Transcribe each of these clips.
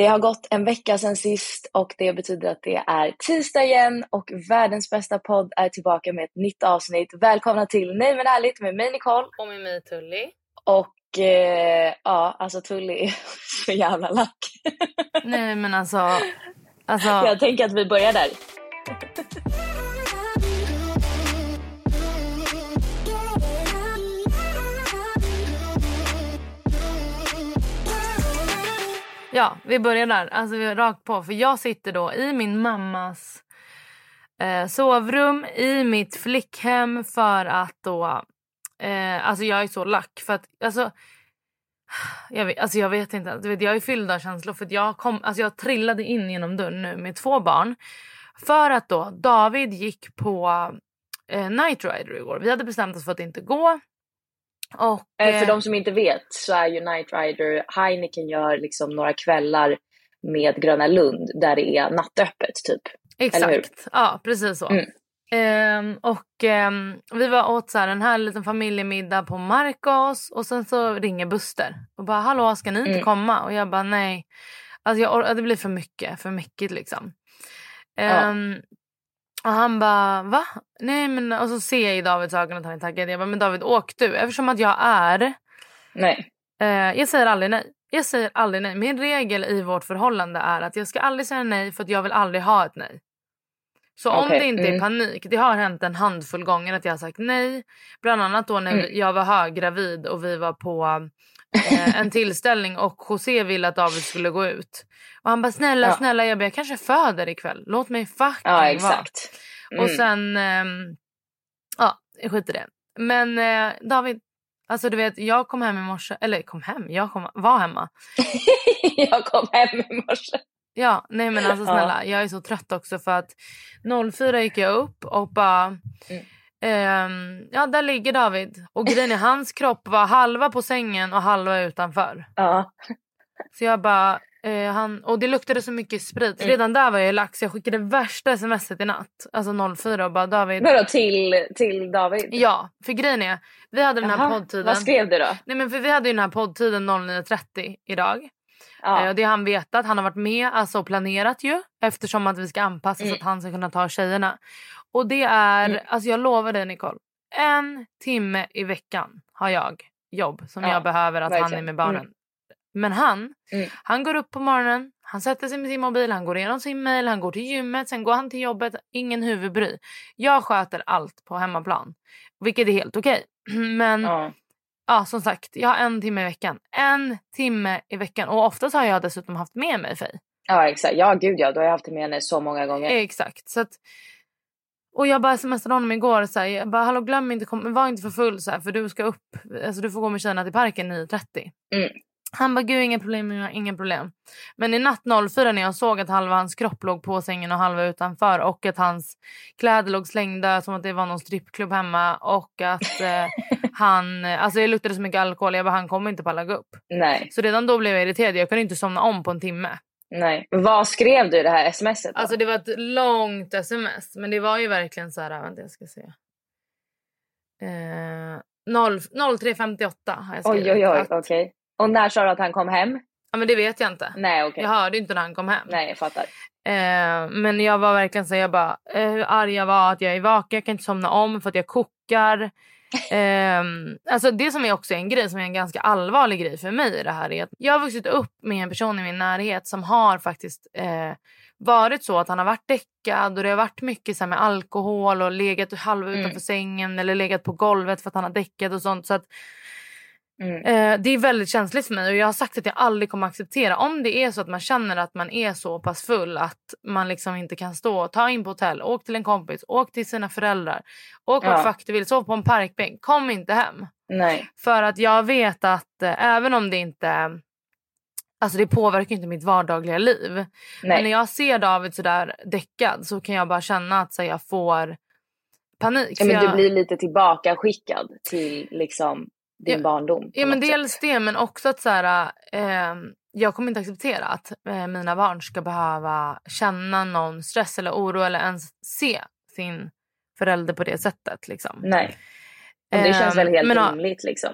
Det har gått en vecka sedan sist och det betyder att det är tisdag igen och världens bästa podd är tillbaka med ett nytt avsnitt. Välkomna till Nej men ärligt med mig Nicole. Och med mig Tully. Och eh, ja, alltså Tully är så jävla lack. Nej men alltså. alltså... Jag tänker att vi börjar där. Ja, vi börjar där. Alltså rakt på. För jag sitter då i min mammas eh, sovrum i mitt flickhem för att då... Eh, alltså jag är så lack för att... Alltså, jag vet, alltså jag vet inte. Du vet, jag är fylld av känslor för jag, kom, alltså jag trillade in genom dörren nu med två barn. För att då David gick på eh, Night Rider igår. Vi hade bestämt oss för att inte gå. Och, Eh, För eh, de som inte vet så är ju Night Rider, Heineken gör liksom några kvällar med Gröna Lund där det är nattöppet typ. Exakt. Ja, precis så. Mm. Ehm, och ehm, vi var åt så här, en här liten familjemiddag på Marcos och sen så ringer Buster och bara hallå ska ni inte Mm. komma? Och jag bara nej. Alltså jag, det blir för mycket, för mycket liksom. Ehm, Och han bara va? Nej men och så ser jag i Davids ögon att han är taggad. Jag bara men David åk du. Eftersom att jag är Nej. Eh, jag säger aldrig nej. Jag säger aldrig nej. Min regel i vårt förhållande är att jag ska aldrig säga nej för att jag vill aldrig ha ett nej. Så om det inte är mm. panik, det har hänt en handfull gånger att jag har sagt nej. Bland annat då när Mm. jag var höggravid och vi var på eh, en tillställning och José ville att David skulle gå ut. Och han bara snälla Ja. snälla jag, bara, jag kanske föder ikväll. Låt mig fucking Ja exakt. Mm. Och sen, ehm, ja skit i det. Men eh, David, alltså du vet jag kom hem i morse, eller kom hem, jag kom, var hemma. jag kom hem i morse. Ja, nej men alltså Ja. snälla jag är så trött också för att 04 gick jag upp och bara Mm. Ehm, ja där ligger David och grejen är hans kropp var halva på sängen och halva utanför. Ja. Så jag bara eh, han, och det luktade så mycket sprit. Mm. Redan där var jag lax. Jag skickade värsta smset i natt. Alltså 04 och bara David. Vadå till, till David? Ja, för grejen är vi hade den här poddtiden. Vad skrev du då? Nej men för vi hade ju den här poddtiden 09.30 idag. Ja. Eh, och det har han vetat. Han har varit med alltså, planerat ju. Eftersom att vi ska anpassa Mm. så att han ska kunna ta tjejerna. Och det är, Mm. alltså jag lovar dig Nicole. En timme i veckan har jag jobb som Ja, jag behöver att han är verkligen. med barnen. Mm. Men han, Mm. han går upp på morgonen, han sätter sig med sin mobil, han går igenom sin mail, han går till gymmet, sen går han till jobbet. Ingen huvudbry. Jag sköter allt på hemmaplan. Vilket är helt okej. Men Ja. Ja, som sagt, jag har en timme i veckan. En timme i veckan. Och oftast har jag dessutom haft med mig Faye. ja exakt. Ja gud ja, då har jag haft med henne så många gånger. Exakt. Så att, och jag bara smsade honom igår. Så här, jag bara, hallå glöm inte, kom, var inte för full så här, för du ska upp. Alltså, du får gå med tjejerna till parken 9.30. Mm. Han bara, gud inga problem, inga problem. Men i natt 04 när jag såg att halva hans kropp låg på sängen och halva utanför och att hans kläder låg slängda som att det var någon strippklubb hemma och att eh, han, alltså det luktade så mycket alkohol, jag bara, han kommer inte palla gå upp. Nej, Så redan då blev jag irriterad. Jag kunde inte somna om på en timme. nej. Vad skrev du i det här smset då? Alltså det var ett långt sms. Men det var ju verkligen så här. Vänta jag ska se. Eh, 0, 03.58 har jag skrivit. oj oj oj, okej. Och när sa du att han kom hem? Ja men det vet jag inte. Nej okej. Jag hörde inte när han kom hem. Nej jag fattar. Eh, men jag var verkligen så jag bara. Eh, hur arg jag var att jag är vaken. Jag kan inte somna om för att jag kokar. Eh, alltså det som är också en grej som är en ganska allvarlig grej för mig i det här är att jag har vuxit upp med en person i min närhet som har faktiskt eh, varit så att han har varit däckad och det har varit mycket så med alkohol och legat halv utanför mm. sängen eller legat på golvet för att han har däckat och sånt. Så att Mm. Eh, det är väldigt känsligt för mig och jag har sagt att jag aldrig kommer acceptera om det är så att man känner att man är så pass full att man liksom inte kan stå, ta in på hotell, åk till en kompis, åk till sina föräldrar, åk vart ja. fuck du vill, sov på en parkbänk, kom inte hem. Nej. För att jag vet att eh, även om det inte Alltså det påverkar inte mitt vardagliga liv. Nej. Men när jag ser David sådär däckad så kan jag bara känna att så, jag får panik. Ja, men jag... Du blir lite tillbaka skickad till liksom din ja, barndom. Ja men dels sätt. det men också att så här, eh, jag kommer inte acceptera att eh, mina barn ska behöva känna någon stress eller oro eller ens se sin förälder på det sättet. Liksom. Nej. Och det känns väl ehm, helt men, rimligt liksom.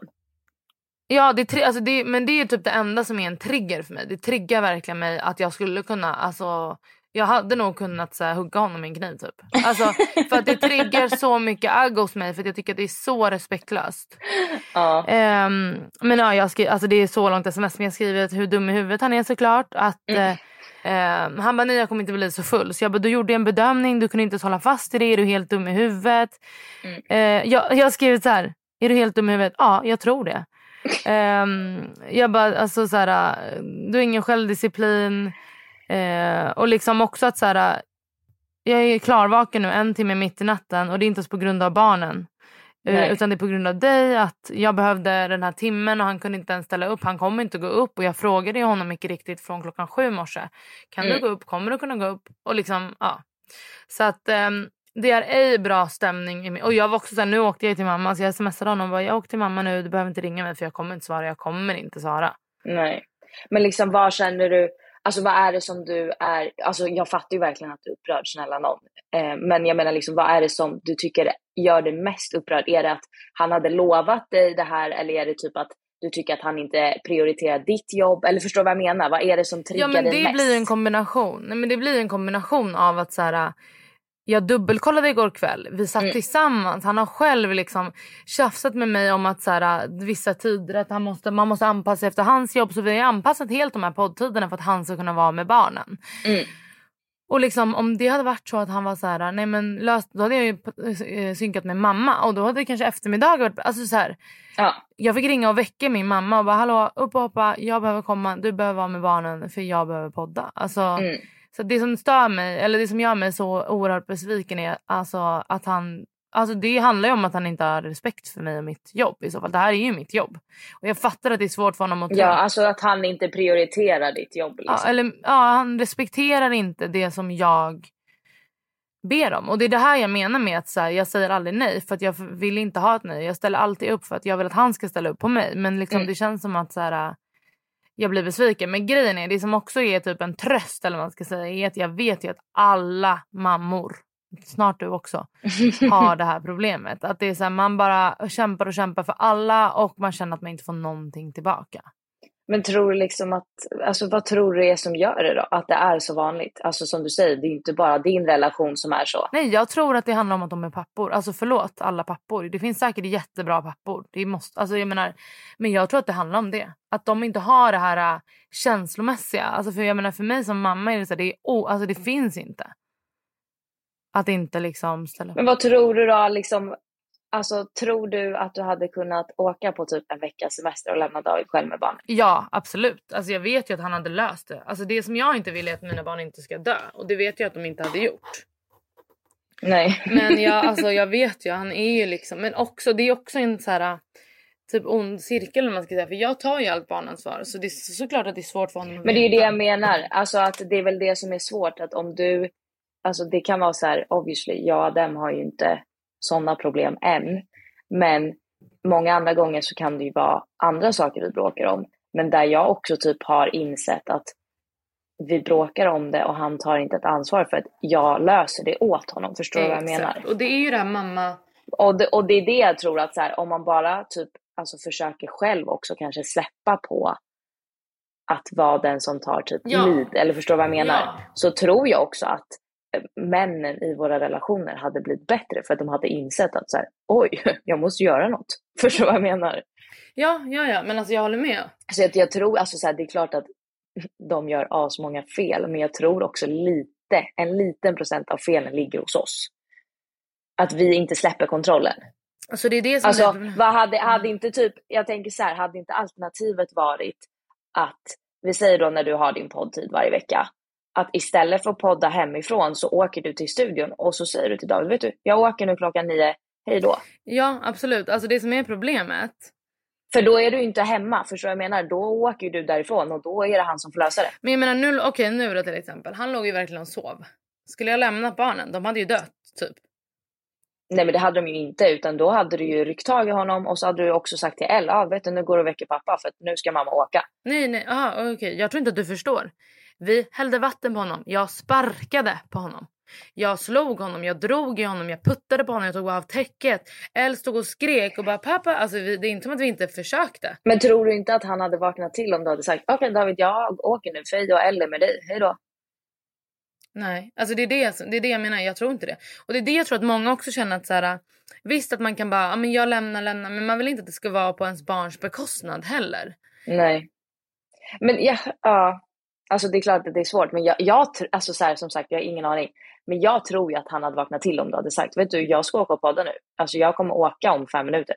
Ja, det, alltså det, men det är typ det enda som är en trigger för mig. Det triggar verkligen mig att jag skulle kunna alltså, jag hade nog kunnat så här, hugga honom med en kniv typ. Alltså, för att det triggar så mycket agg hos mig för att jag tycker att det är så respektlöst. Ja. Um, men ja, jag skri- alltså, det är så långt sms men jag skriver hur dum i huvudet han är såklart. Att, mm. uh, han bara nej jag kommer inte bli så full. Så jag bara du gjorde en bedömning, du kunde inte hålla fast i det, är du helt dum i huvudet? Mm. Uh, jag, jag skrivit så här, är du helt dum i huvudet? Ja, jag tror det. um, jag bara alltså så här, du har ingen självdisciplin. Eh, och liksom också att så här, jag är klarvaken nu en timme mitt i natten och det är inte ens på grund av barnen. Eh, utan det är på grund av dig att jag behövde den här timmen och han kunde inte ens ställa upp. Han kommer inte gå upp och jag frågade honom mycket riktigt från klockan sju i morse. Kan mm. du gå upp? Kommer du kunna gå upp? Och liksom, ja. Så att eh, det är ej bra stämning. Och jag var också såhär, nu åkte jag till mamma så jag smsade honom och bara, jag åkte till mamma nu, du behöver inte ringa mig för jag kommer inte svara, jag kommer inte svara. Nej. Men liksom vad känner du? Alltså vad är det som du är, alltså jag fattar ju verkligen att du är upprörd, snälla någon. Eh, men jag menar liksom vad är det som du tycker gör dig mest upprörd? Är det att han hade lovat dig det här eller är det typ att du tycker att han inte prioriterar ditt jobb? Eller förstår du vad jag menar? Vad är det som triggar dig mest? Ja men det blir en kombination. Nej, men det blir en kombination av att så här, jag dubbelkollade igår kväll. Vi satt mm. tillsammans. Han har själv liksom tjafsat med mig om att så här, vissa tider att han måste, man måste anpassa sig efter hans jobb. Så vi har anpassat helt de här poddtiderna för att han ska kunna vara med barnen. Mm. Och liksom, om det hade varit så att han var så här, nej men löst, då hade jag ju eh, synkat med mamma och då hade det kanske eftermiddag varit, alltså så här, ja. Jag fick ringa och väcka min mamma och bara hallå upp och hoppa, jag behöver komma, du behöver vara med barnen för jag behöver podda. Alltså, mm. Så det som stör mig, eller det som gör mig så oerhört besviken är alltså att han Alltså det handlar ju om att han inte har respekt för mig och mitt jobb i så fall. Det här är ju mitt jobb. Och jag fattar att det är svårt för honom att... Ja, alltså att han inte prioriterar ditt jobb. Liksom. Ja, eller, ja, han respekterar inte det som jag ber om. Och det är det här jag menar med att så här, jag säger aldrig nej för att jag vill inte ha ett nej. Jag ställer alltid upp för att jag vill att han ska ställa upp på mig. Men liksom, mm. det känns som att så här, jag blir besviken. Men grejen är, det som också är typ en tröst eller man ska säga, är att jag vet ju att alla mammor, snart du också, har det här problemet. Att det är så här, man bara kämpar och kämpar för alla och man känner att man inte får någonting tillbaka. Men tror du liksom att, alltså vad tror du är som gör det då? Att det är så vanligt? Alltså som du säger, det är inte bara din relation som är så. Nej, jag tror att det handlar om att de är pappor. Alltså förlåt alla pappor. Det finns säkert jättebra pappor. Det måste, alltså jag menar, men jag tror att det handlar om det. Att de inte har det här äh, känslomässiga. Alltså för jag menar för mig som mamma är det så här, det, är, oh, alltså det finns inte. Att inte liksom ställa Men vad tror du då liksom Alltså tror du att du hade kunnat åka på typ en veckas semester och lämna David själv med barnen? Ja absolut. Alltså jag vet ju att han hade löst det. Alltså det som jag inte vill är att mina barn inte ska dö. Och det vet jag att de inte hade gjort. Nej. Men jag, alltså, jag vet ju, han är ju liksom, men också det är också en så här typ ond cirkel man ska säga. För jag tar ju allt barnansvar så det är såklart att det är svårt för honom. Men det är ju det jag menar. Alltså att det är väl det som är svårt att om du, alltså det kan vara så här obviously, jag och Adem har ju inte sådana problem än. Men många andra gånger så kan det ju vara andra saker vi bråkar om. Men där jag också typ har insett att vi bråkar om det och han tar inte ett ansvar för att jag löser det åt honom. Förstår du vad jag menar? Och det är ju det här mamma... Och det, och det är det jag tror att så här, om man bara typ alltså försöker själv också kanske släppa på att vara den som tar typ ja. lead, eller förstår vad jag menar? Ja. Så tror jag också att männen i våra relationer hade blivit bättre för att de hade insett att så här, oj, jag måste göra något. Förstår du vad jag menar? Ja, ja, ja, men alltså jag håller med. Så att jag tror, alltså så här, det är klart att de gör asmånga fel, men jag tror också lite, en liten procent av felen ligger hos oss. Att vi inte släpper kontrollen. Alltså det är det som Alltså, är... vad hade, hade inte typ, jag tänker så här, hade inte alternativet varit att, vi säger då när du har din poddtid varje vecka, att istället för att podda hemifrån så åker du till studion och så säger du till David, vet du, jag åker nu klockan nio, hej då. Ja, absolut. Alltså det som är problemet. För då är du inte hemma, förstår jag menar? Då åker du därifrån och då är det han som får lösa det. Men jag menar nu, okej nu då till exempel. Han låg ju verkligen och sov. Skulle jag lämnat barnen, de hade ju dött typ. Nej men det hade de ju inte utan då hade du ju ryckt tag i honom och så hade du också sagt till Elle, ah, vet du nu går du och väcker pappa för att nu ska mamma åka. Nej, nej, aha, okej. Jag tror inte att du förstår. Vi hällde vatten på honom. Jag sparkade på honom. Jag slog honom, jag drog i honom, jag puttade på honom, jag tog av täcket. Elle stod och skrek och bara pappa. Alltså vi, det är inte som att vi inte försökte. Men tror du inte att han hade vaknat till om du hade sagt, okej David jag åker nu, Feja och Elle med dig, hej då. Nej, alltså det är det, det är det jag menar. Jag tror inte det. Och det är det jag tror att många också känner att så här, visst att man kan bara, ja men jag lämnar, lämnar, men man vill inte att det ska vara på ens barns bekostnad heller. Nej. Men ja, ja. Alltså det är klart att det är svårt, men jag, jag alltså så här, som sagt, jag har ingen aning. Men jag tror ju att han hade vaknat till om du hade sagt, vet du, jag ska åka och podda nu. Alltså jag kommer åka om fem minuter.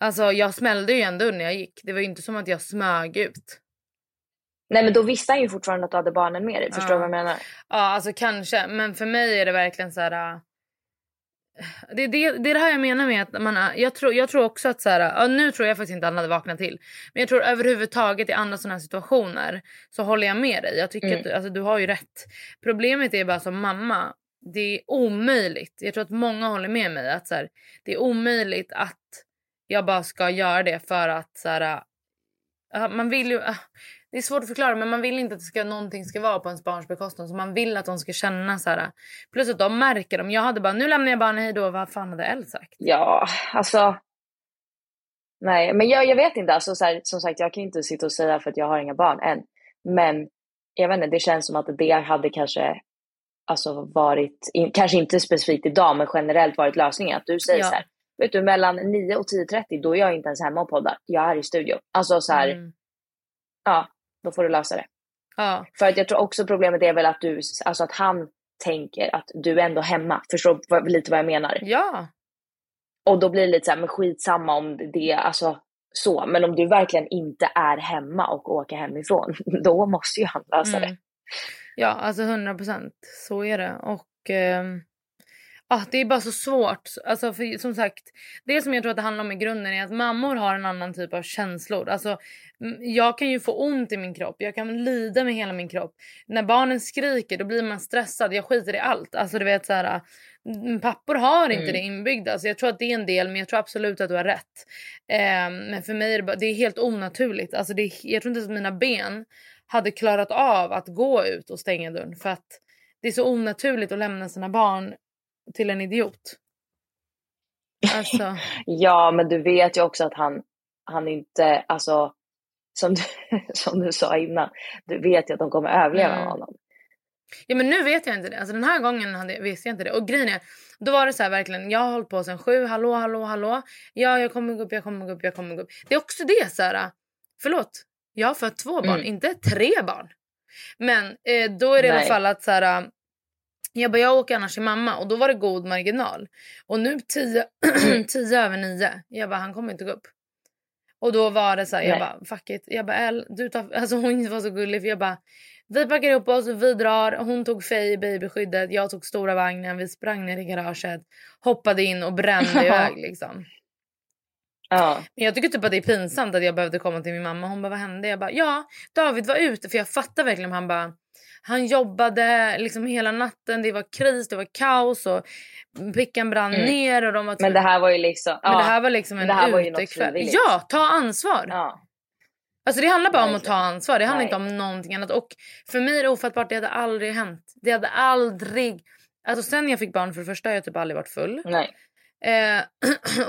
Alltså jag smällde ju en dörr när jag gick. Det var ju inte som att jag smög ut. Nej men då visste han ju fortfarande att du hade barnen med dig, förstår du Ja. vad jag menar? Ja, alltså kanske. Men för mig är det verkligen så här... Det är det, det är det här jag menar med att man... Jag tror, jag tror också att så här... Nu tror jag faktiskt inte han hade vaknat till. Men jag tror överhuvudtaget i andra sådana här situationer så håller jag med dig. Jag tycker Mm. att du, alltså, du har ju rätt. Problemet är bara som mamma. Det är omöjligt. Jag tror att många håller med mig. att så här, Det är omöjligt att jag bara ska göra det för att så här... Man vill ju... det är svårt att förklara men man vill inte att det ska, någonting ska vara på ens barns bekostnad. Så man vill att de ska känna så här. Plus att de märker om jag hade bara nu lämnar jag barnen hej då. Vad fan hade Elle sagt? Ja, alltså. Nej, men jag, jag vet inte. Alltså, så här, som sagt, jag kan inte sitta och säga för att jag har inga barn än. Men jag vet inte, det känns som att det hade kanske alltså, varit, in, kanske inte specifikt idag, men generellt varit lösningen. Att du säger Ja. så här, vet du, mellan 9 och 10.30 då är jag inte ens hemma och poddar. Jag är i studio. Alltså så här, Mm. ja, då får du lösa det. Ja, För att jag tror också problemet är väl att du, alltså att han tänker att du är ändå hemma. Förstår du vad- lite vad jag menar? ja, Och då blir det lite så här, men skitsamma om det, alltså så. Men om du verkligen inte är hemma och åker hemifrån, då måste ju han lösa det. Mm. Ja, alltså 100 procent. Så är det. Och ehm, ah, det är bara så svårt. Alltså, för, som sagt, det som jag tror att det handlar om i grunden är att mammor har en annan typ av känslor. Alltså, jag kan ju få ont i min kropp. Jag kan lida med hela min kropp. När barnen skriker då blir man stressad. Jag skiter i allt. Alltså du vet så här. Pappor har inte Mm. det inbyggda. Så jag tror att det är en del men jag tror absolut att du har rätt. Ehm, men för mig är det, bara, det är helt onaturligt. Alltså det är, jag tror inte att mina ben hade klarat av att gå ut och stänga dörren för att det är så onaturligt att lämna sina barn till en idiot. Alltså, Ja, men du vet ju också att han, han inte, alltså som du, som du sa innan, du vet ju att de kommer överleva Mm. honom. ja men nu vet jag inte det. Alltså den här gången hade, visste jag inte det. Och grejen är, då var det så här verkligen, jag har hållit på sen sju, hallå, hallå, hallå. Ja, jag kommer gå upp, jag kommer gå upp, jag kommer gå upp. Det är också det så här, förlåt, jag har fött två barn, Mm. inte tre barn. Men eh, då är det i alla Nej. fall att så här, jag bara, jag åker annars till mamma och då var det god marginal. Och nu tio, tio över nio, jag bara, han kommer inte gå upp. Och då var det så här, jag bara fuck it. Jag bara El, du tar, alltså hon var så gullig för jag bara vi packar ihop oss, vi drar. Hon tog Faye i babyskyddet, jag tog stora vagnen, vi sprang ner i garaget, hoppade in och brände iväg liksom. Ja, Men jag tycker typ att det är pinsamt att jag behövde komma till min mamma. Hon bara vad hände? Jag bara ja, David var ute för jag fattar verkligen han bara han jobbade liksom hela natten, det var kris, det var kaos och pickan brann Mm. ner och de var men det här var ju liksom, men ja, det här var liksom en det här var ju något frivilligt. Ja, ta ansvar. ja. Alltså det handlar bara om att ta ansvar. Det handlar Nej. inte om någonting annat. Och för mig är det ofattbart. Det hade aldrig hänt. Det hade aldrig. Alltså sen jag fick barn för det första har jag typ aldrig varit full. Nej. Eh,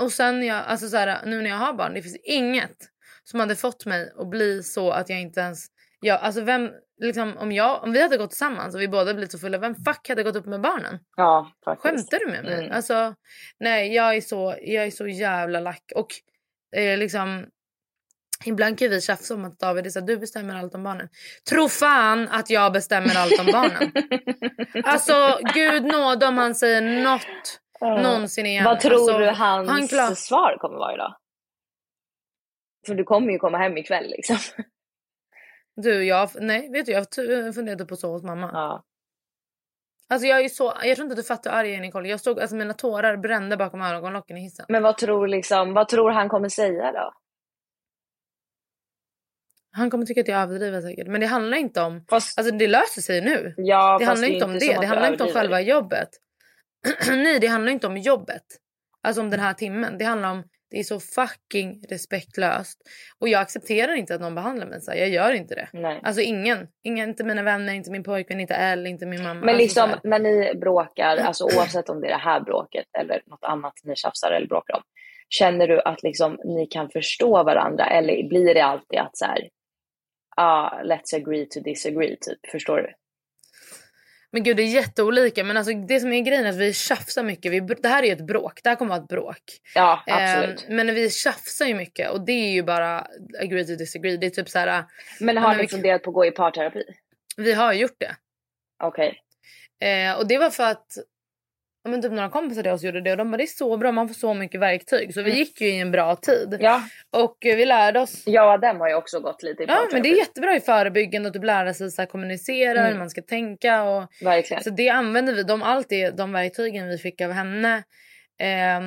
och sen jag, alltså så här, nu när jag har barn. Det finns inget som hade fått mig att bli så att jag inte ens. Ja, alltså vem, liksom, om, jag, om vi hade gått tillsammans och vi båda blivit så fulla, vem fuck hade gått upp med barnen? Ja, faktiskt. Skämtar du med mig? Mm. Alltså, nej, jag är så, jag är så jävla lack. Och eh, liksom, ibland kan vi tjafsa om att David är så här, du bestämmer allt om barnen. Tro fan att jag bestämmer allt om barnen. alltså, gud nåde om han säger något någonsin igen. Vad tror alltså, du hans han svar kommer vara idag? För du kommer ju komma hem ikväll liksom. Du, jag, nej, vet du, jag t- funderade på så hos mamma. Ja. Alltså jag är så, jag tror inte du fattar hur arg jag är Nicole. Jag stod, alltså mina tårar brände bakom ögonlocken i hissen. Men vad tror, liksom, vad tror han kommer säga då? Han kommer tycka att jag överdriver säkert. Men det handlar inte om, Fast, alltså det löser sig nu. ja, Det handlar är inte om det. att Det handlar inte om själva jobbet. Nej, det handlar inte om jobbet. Alltså om den här timmen. Det handlar om, det är så fucking respektlöst. Och jag accepterar inte att någon behandlar mig så här. Jag gör inte det. Nej. Alltså ingen. ingen. Inte mina vänner, inte min pojkvän, inte Elle, inte min mamma. Men alltså, liksom så här. när ni bråkar, alltså oavsett om det är det här bråket eller något annat ni tjafsar eller bråkar om. Känner du att liksom ni kan förstå varandra eller blir det alltid att så här, ah, let's agree to disagree typ, förstår du? Men gud det är jätteolika. Men alltså det som är grejen är att vi tjafsar mycket. Vi, det här är ett bråk. Det här kommer vara ett bråk. Ja, absolut. Eh, men vi tjafsar ju mycket och det är ju bara agree to disagree. Det är typ så här. men har ni vi- funderat på att gå i parterapi? Vi har gjort det. Okej. Eh, och det var för att men typ några kompisar till oss gjorde det och de bara det är så bra, man får så mycket verktyg. Så vi Mm. gick ju i en bra tid. Ja, Och eh, vi lärde oss. och Adem har ju också gått lite i Ja men det är jättebra i förebyggande att typ lära sig så här, kommunicera, Mm. hur man ska tänka. Och, Verkligen. så det använder vi. De, allt det, de verktygen vi fick av henne eh,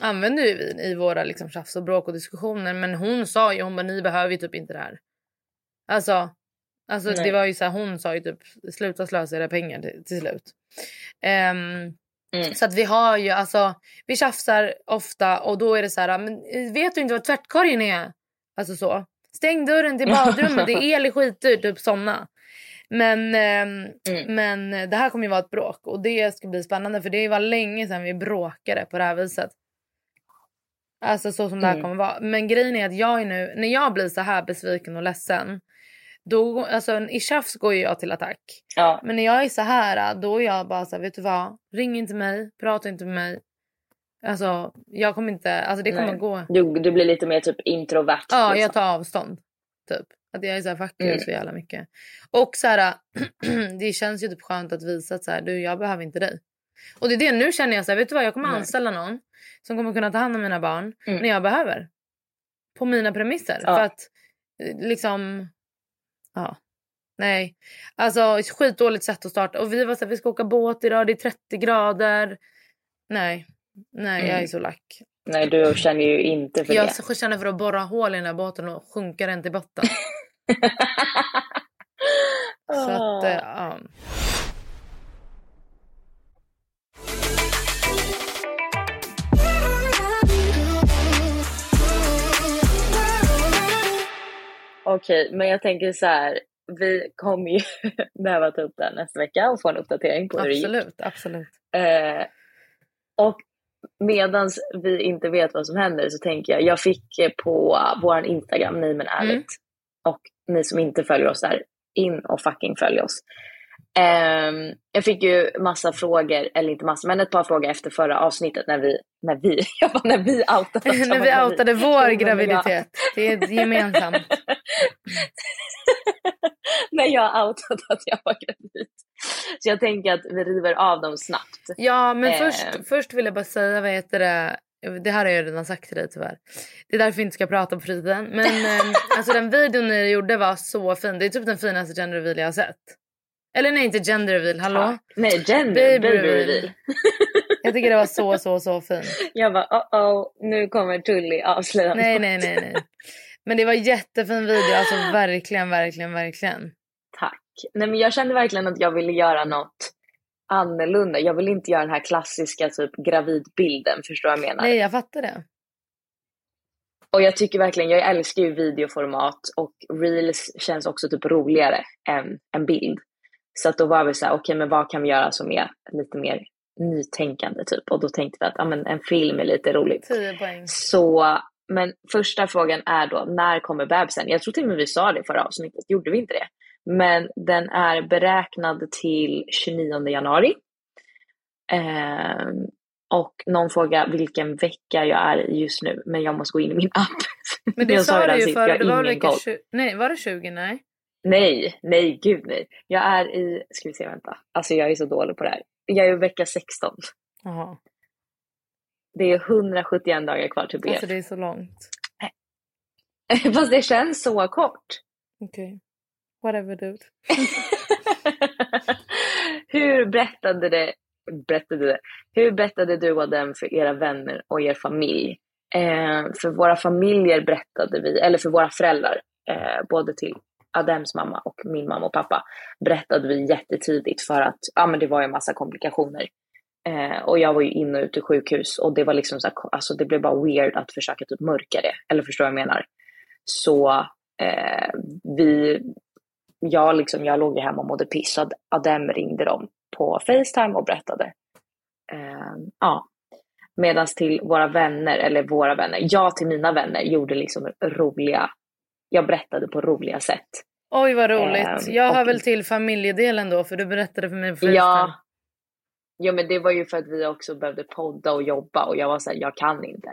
använder vi i våra liksom, tjafs och bråk och diskussioner. Men hon sa ju, hon bara ni behöver ju typ inte det här. Alltså, alltså Nej. det var ju så här, hon sa ju typ sluta slösa era pengar till, till slut. Ehm, Mm. Så att vi har ju alltså, vi tjafsar ofta och då är det så här, men eh, vet du inte vad tvättkorgen är? Alltså så. Stäng dörren till badrummet, det är el är skitdyrt, typ såna. Men, ehm, Mm. men det här kommer ju vara ett bråk och det ska bli spännande för det var länge sedan vi bråkade på det här viset. Alltså så som det här Mm. kommer vara. Men grejen är att jag är nu, när jag blir så här besviken och ledsen. Då, alltså i tjafs går ju jag till attack. Ja. Men när jag är så här, då är jag bara så här, vet du vad? Ring inte mig, prata inte med mig. Alltså, jag kommer inte, alltså det kommer Nej. gå. Du, du blir lite mer typ introvert. Ja, liksom. jag tar avstånd. Typ. Att jag är så här, fuck Mm. så jävla mycket. Och så här, det känns ju typ skönt att visa att så här, du, jag behöver inte dig. Och det är det, nu känner jag så här, vet du vad? Jag kommer Nej. anställa någon som kommer kunna ta hand om mina barn Mm. när jag behöver. På mina premisser. Ja. För att eh, liksom, ja. Nej, alltså skitdåligt sätt att starta. Och vi var så här, vi ska åka båt idag, det är 30 grader. Nej, nej jag är Mm. så lack. Nej, du känner ju inte för Jag det. känner för att borra hål i den här båten och sjunka den till botten. Så att, eh, ja. Okej, men jag tänker så här. Vi kommer ju behöva ta upp det här nästa vecka och få en uppdatering på hur det gick. Absolut, absolut. Eh, och medans vi inte vet vad som händer så tänker jag, jag fick eh, på vår Instagram, nej men ärligt, Mm. och ni som inte följer oss där, in och fucking följ oss. Ehm, jag fick ju massa frågor, eller inte massa, men ett par frågor efter förra avsnittet när vi, när vi, jag bara när vi outade. När vi outade vår men jag- graviditet. Det är gemensamt. när jag outade att jag var gravid. Så jag tänker att vi river av dem snabbt. Ja, men Eh. först, först vill jag bara säga, vad heter det? Det här har jag redan sagt till dig tyvärr. Det är därför vi inte ska prata på fritiden. Men eh, alltså den videon ni gjorde var så fin. Det är typ den finaste gender reveal jag har sett. Eller nej, inte gender reveal. Hallå? Ja. Nej, gender, Baby baby, reveal. Jag tycker det var så, så, så fint. Jag bara, oh oh, nu kommer Tully avslöja Nej, nej, nej, nej. Men det var jättefin video. Alltså verkligen, verkligen, verkligen. Tack. Nej, men jag kände verkligen att jag ville göra något annorlunda. Jag vill inte göra den här klassiska typ gravidbilden, förstår du vad jag menar? Nej, jag fattar det. Och jag tycker verkligen, jag älskar ju videoformat och reels känns också typ roligare än en bild. Så att då var vi så här, okej men vad kan vi göra som är lite mer nytänkande typ? Och då tänkte vi att ja, men en film är lite roligt. 10 poäng. Så, men första frågan är då, när kommer bebisen? Jag tror till och med vi sa det förra avsnittet, gjorde vi inte det? Men den är beräknad till 29 januari. Eh, och någon frågar vilken vecka jag är i just nu, men jag måste gå in i min app. Men det sa du ju förut, det var vecka koll. 20, nej var det 20? Nej. Nej, nej, gud nej. Jag är i, ska vi se, vänta. Alltså jag är så dålig på det här. Jag är i vecka 16. Jaha. Det är 171 dagar kvar till BF. Alltså det är så långt. Fast det känns så kort. Okej. Whatever dude. Hur berättade det, berättade det, hur berättade du och dem för era vänner och er familj? Eh, för våra familjer berättade vi, eller för våra föräldrar, eh, både till Adems mamma och min mamma och pappa, berättade vi jättetidigt för att ja, men det var ju en massa komplikationer. Eh, och jag var ju inne och ute i sjukhus och det var liksom så här, alltså det blev bara weird att försöka typ mörka det. Eller förstår vad jag menar? Så eh, vi, jag, liksom, jag låg ju hemma och mådde piss. Så Adem ringde dem på Facetime och berättade. Eh, ja. Medan till våra vänner, eller våra vänner, jag till mina vänner gjorde liksom roliga, jag berättade på roliga sätt. Oj vad roligt. Ehm, jag hör och- väl till familjedelen då för du berättade för mig på. Ja, ja, men det var ju för att vi också behövde podda och jobba och jag var såhär, jag kan inte.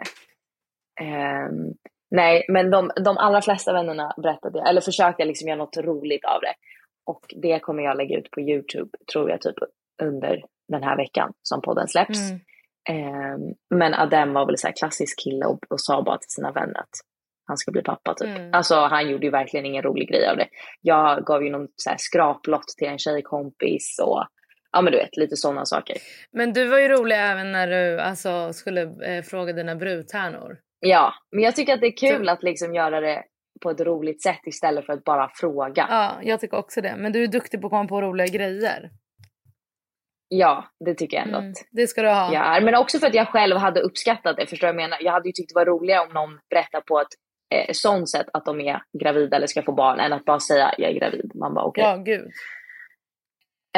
Ehm, nej, men de, de allra flesta vännerna berättade jag, eller försökte jag liksom göra något roligt av det. Och det kommer jag lägga ut på Youtube, tror jag, typ under den här veckan som podden släpps. Mm. Ehm, men Adem var väl så här klassisk kille och, och sa bara till sina vänner att han ska bli pappa typ. Mm. Alltså han gjorde ju verkligen ingen rolig grej av det. Jag gav ju någon så här skraplott till en tjejkompis och ja men du vet lite sådana saker. Men du var ju rolig även när du alltså, skulle eh, fråga dina brudtärnor. Ja, men jag tycker att det är kul att liksom göra det på ett roligt sätt istället för att bara fråga. Ja, jag tycker också det. Men du är duktig på att komma på roliga grejer. Ja, det tycker jag ändå Mm, det ska du ha. jag är. Men också för att jag själv hade uppskattat det. Förstår du vad jag menar? Jag hade ju tyckt det var roligare om någon berättar på ett eh, sånt sätt att de är gravida eller ska få barn än att bara säga jag är gravid. Man bara okej. Ja, gud.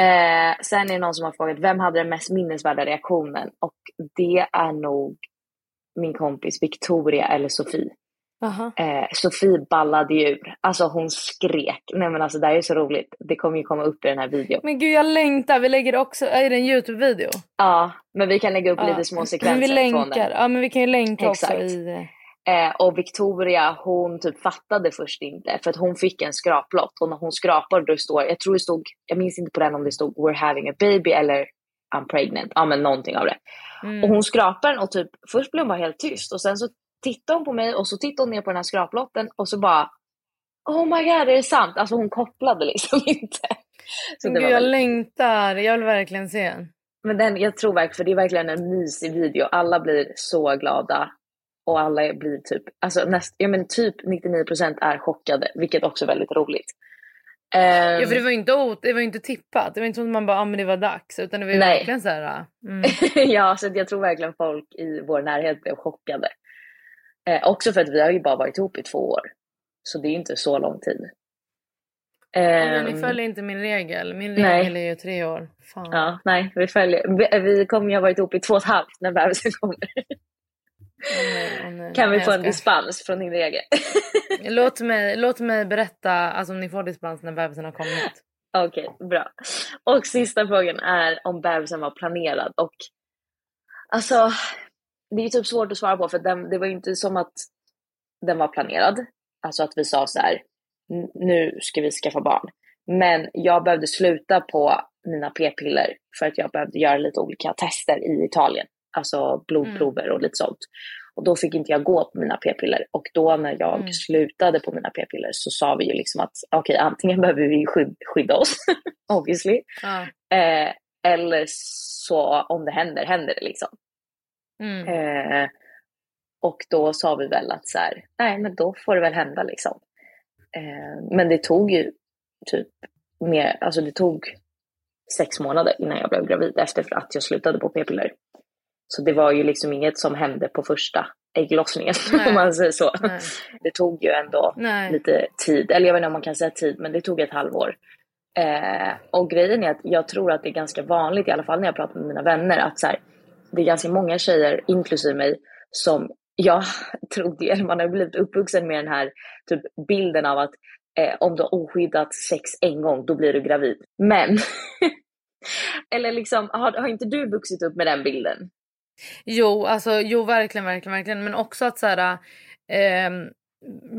Eh, sen är det någon som har frågat vem hade den mest minnesvärda reaktionen? Och det är nog min kompis Victoria eller Sofie. Aha. Eh, Sofie ballade ju ur. Alltså hon skrek. Nej men alltså det här är så roligt. Det kommer ju komma upp i den här videon. Men gud, jag längtar. Vi lägger också... Är det en Youtube-video? Ja, men vi kan lägga upp Ja. lite små Men sekvenser vi från länkar. den. Ja, men vi kan ju länka också Exakt. i... Eh, och Victoria hon typ fattade först inte för att hon fick en skraplott och när hon skrapade då står, jag tror det stod, jag minns inte på den om det stod we're having a baby eller I'm pregnant. Ja men någonting av det. Mm. Och hon skrapar den och typ först blev hon bara helt tyst och sen så tittar hon på mig och så tittar hon ner på den här skraplotten och så bara Oh my god, är det sant? Alltså hon kopplade liksom inte. Så gud, jag väldigt- längtar. Jag vill verkligen se. Men den, jag tror verkligen, för det är verkligen en mysig video. Alla blir så glada. Och alla blir typ, alltså näst, ja men typ 99% är chockade, vilket också är väldigt roligt. Ehm, Ja, för det var ju inte, det var inte tippat. Det var inte som att man bara, ah, men det var dags. Utan det var ju Nej. verkligen så här... Mm. ja, så jag tror verkligen folk i vår närhet blev chockade. Eh, också för att vi har ju bara varit ihop i två år. Så det är ju inte så lång tid. Men ni Ehm, följer inte min regel. Min nej. regel är ju tre år. Fan. Ja, nej, vi följer. Vi, vi kommer ju ha varit ihop i två och ett halvt när bebisen kommer. Kan vi få en dispens från din regel? Låt mig, låt mig berätta alltså, om ni får dispens när bebisen har kommit. Okej, bra. Och sista frågan är om bebisen var planerad. Och alltså, det är typ svårt att svara på för den, det var ju inte som att den var planerad. Alltså att vi sa så här, "N- nu ska vi skaffa barn. Men jag behövde sluta på mina p-piller för att jag behövde göra lite olika tester i Italien. Alltså blodprover och lite sånt. Och då fick inte jag gå på mina p-piller. Och då när jag Mm. slutade på mina p-piller så sa vi ju liksom att okej, antingen behöver vi skyd- skydda oss, obviously. Ja. Eh, eller så om det händer, händer det liksom. Mm. Eh, och då sa vi väl att så här, nej men då får det väl hända liksom. Eh, men det tog ju typ mer, alltså det tog sex månader innan jag blev gravid efter att jag slutade på p-piller. Så det var ju liksom inget som hände på första ägglossningen Nej. om man säger så. Nej. Det tog ju ändå Nej. lite tid, eller jag vet inte om man kan säga tid, men det tog ett halvår. Eh, och grejen är att jag tror att det är ganska vanligt, i alla fall när jag pratar med mina vänner, att så här, det är ganska många tjejer, inklusive mig, som jag trodde, eller man har blivit uppvuxen med den här typ bilden av att eh, om du har oskyddat sex en gång, då blir du gravid. Men, eller liksom, har, har inte du vuxit upp med den bilden? Jo, alltså jo verkligen, verkligen, verkligen. Men också att så här, eh,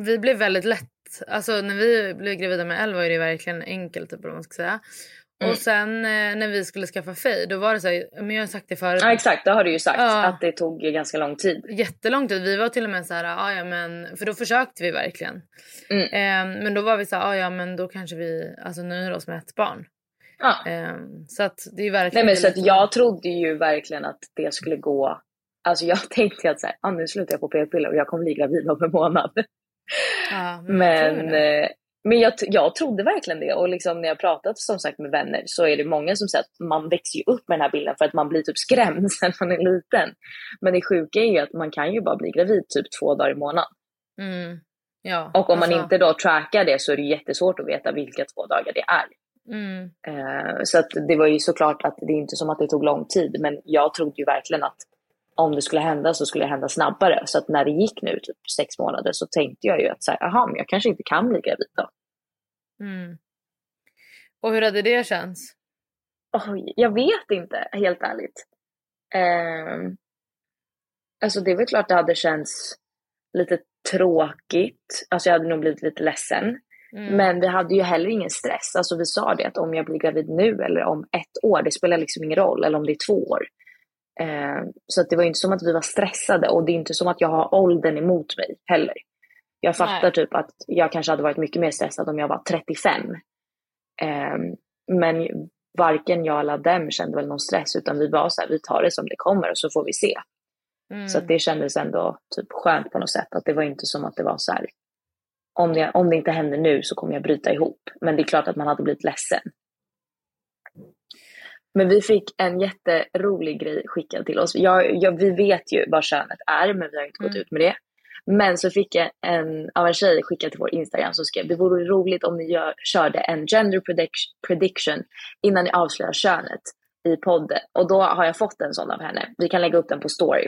vi blev väldigt lätt, alltså när vi blev gravida med Elle var det verkligen enkelt typ, man ska säga. Mm. Och sen eh, när vi skulle skaffa Faye då var det så här, men jag har sagt det förut. Ja exakt, det har du ju sagt ja. att det tog ganska lång tid. Jättelång tid. Vi var till och med så här, ah, ja men, för då försökte vi verkligen. Mm. Eh, men då var vi så här, ah, ja men då kanske vi alltså nöjer oss med ett barn. Ja. Eh, så att det är verkligen. Nej men så att jag trodde ju verkligen att det skulle gå. Alltså jag tänkte att så här, ah, nu slutar jag på p-piller och jag kommer bli gravid om en månad. Ja, men, men men jag, jag trodde verkligen det och liksom när jag pratat som sagt med vänner så är det många som säger att man växer ju upp med den här bilden för att man blir typ skrämd när man är liten. Men det sjuka är ju att man kan ju bara bli gravid typ två dagar i månaden. Mm. Ja, och om alltså... man inte då trackar det så är det jättesvårt att veta vilka två dagar det är. Mm. Uh, så att det var ju såklart att det är inte som att det tog lång tid men jag trodde ju verkligen att om det skulle hända så skulle det hända snabbare. Så att när det gick nu typ sex månader så tänkte jag ju att så här, aha, men jag kanske inte kan bli gravid då. Mm. Och hur hade det känts? Oj, jag vet inte, helt ärligt. Eh, alltså det är väl klart det hade känts lite tråkigt. Alltså jag hade nog blivit lite ledsen. Mm. Men vi hade ju heller ingen stress. Alltså vi sa det att om jag blir gravid nu eller om ett år, det spelar liksom ingen roll. Eller om det är två år. Eh, så att det var inte som att vi var stressade och det är inte som att jag har åldern emot mig heller. Jag fattar Nej. typ att jag kanske hade varit mycket mer stressad om jag var 35. Um, ehm, men varken jag eller dem kände väl någon stress utan vi var så här, vi tar det som det kommer och så får vi se. Mm. Så det kändes ändå typ skönt på något sätt att det var inte som att det var så här, om det, om det inte händer nu så kommer jag bryta ihop. Men det är klart att man hade blivit ledsen. Men vi fick en jätterolig grej skickad till oss. Jag, jag, vi vet ju vad könet är men vi har inte gått mm. ut med det. Men så fick jag en, av en tjej skickat till vår Instagram som skrev det vore roligt om ni gör, körde en gender prediction innan ni avslöjar könet i podden. Och då har jag fått en sån av henne. Vi kan lägga upp den på story.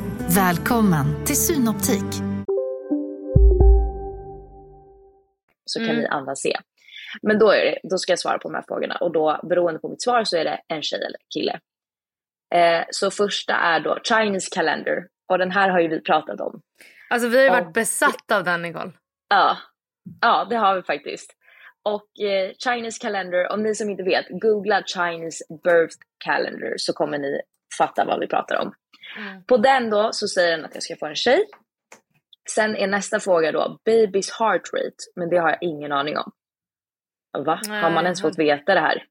Välkommen till Synoptik. Så kan mm. ni andra se. Men då, är det, då ska jag svara på de här frågorna och då beroende på mitt svar så är det en tjej eller kille. Eh, så första är då Chinese calendar och den här har ju vi pratat om. Alltså vi har ju varit och, besatta av den Nicole. Ja, ja det har vi faktiskt. Och eh, Chinese calendar, om ni som inte vet, googla Chinese birth calendar så kommer ni fatta vad vi pratar om. Mm. På den då så säger den att jag ska få en tjej. Sen är nästa fråga då baby's heart rate, men det har jag ingen aning om. Va? Nej, har man ens fått veta det här?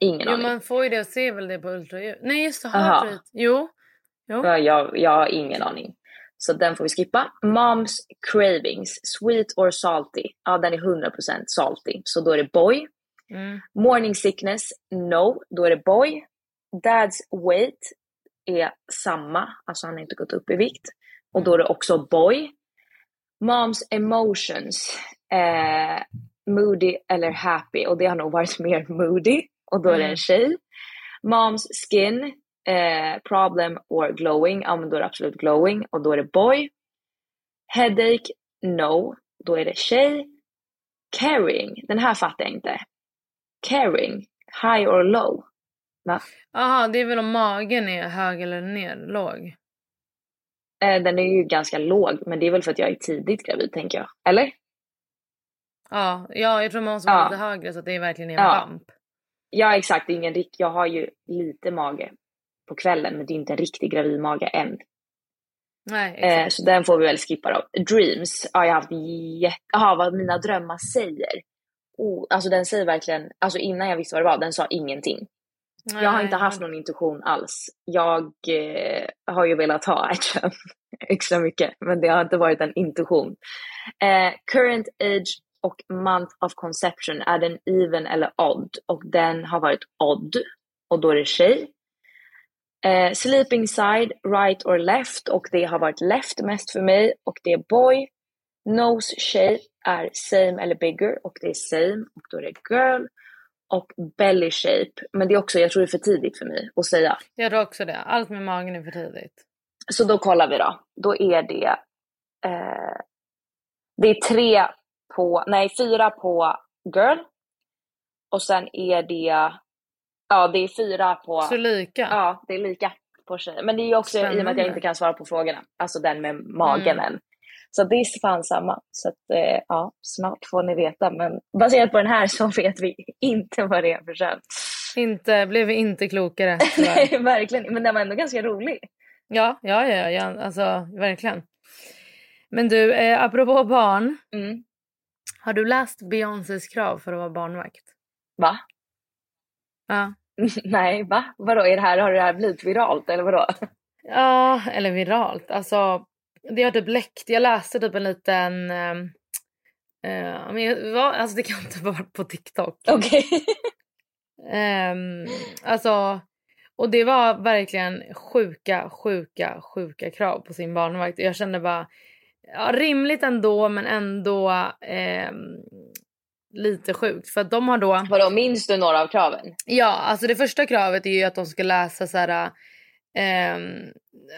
Ingen jo, aning. man får ju det och ser väl det på ultraljud. Nej just det, heart Jo. jo. Jag, jag har ingen aning. Så den får vi skippa. Moms cravings, sweet or salty. Ja, den är 100% salty. Så då är det boy. Mm. Morning sickness, no. Då är det boy. Dad's weight är samma, alltså han har inte gått upp i vikt. Och då är det också boy. Moms emotions, eh, moody eller happy. Och det har nog varit mer moody och då är det en mm. tjej. Moms skin, eh, problem or glowing, ja men då är det absolut glowing och då är det boy. Headache, no, då är det tjej. Caring, den här fattar jag inte. Caring, high or low. Jaha, det är väl om magen är hög eller ner, låg? Eh, den är ju ganska låg, men det är väl för att jag är tidigt gravid tänker jag. Eller? Ja, ja jag tror man måste vara Ja. lite högre så att det verkligen är en Ja. bump. Ja exakt, ingen rikt... jag har ju lite mage på kvällen men det är inte en riktig gravidmage än. Nej, Eh, exakt. så den får vi väl skippa då. Dreams har jag haft jätte... Jaha, vad mina drömmar säger. Oh, alltså den säger verkligen, alltså innan jag visste vad det var, den sa ingenting. Jag har inte Nej, haft någon intuition alls. Jag eh, har ju velat ha ett kön extra mycket, men det har inte varit en intuition. Eh, current age och month of conception, är den even eller odd? Och den har varit odd, och då är det tjej. Eh, sleeping side, right or left, och det har varit left mest för mig, och det är boy. Nose shape är same eller bigger, och det är same, och då är det girl och belly shape. Men det är också, jag tror det är för tidigt för mig att säga. Jag tror också det. Allt med magen är för tidigt. Så då kollar vi då. Då är det, eh, det är tre på, nej fyra på girl. Och sen är det, ja det är fyra på, Så lika? ja det är lika på tjejer. Men det är ju också i och med att Spännande. jag inte kan svara på frågorna. Alltså den med magen Mm. än. Så det är fan samma. Så att, eh, ja, snart får ni veta. Men baserat på den här så vet vi inte vad det är för kön. Inte, blev vi inte klokare. Nej, verkligen. Men den var ändå ganska rolig. Ja, ja, ja, ja, alltså verkligen. Men du, eh, apropå barn. Mm. Har du läst Beyoncés krav för att vara barnvakt? Va? Ja. Nej, va? Vadå, är det här, har det här blivit viralt eller vadå? Ja, eller viralt. Alltså, det har typ läckt. Jag läste typ en liten... eh, men vad- alltså det kan inte vara på TikTok. Okej. Ehm, alltså, och det var verkligen sjuka, sjuka, sjuka krav på sin barnvakt. Jag kände bara, ja, rimligt ändå men ändå ehm, lite sjukt. För att de har då... Vadå, minns du några av kraven? Ja, alltså det första kravet är ju att de ska läsa så här... ehm,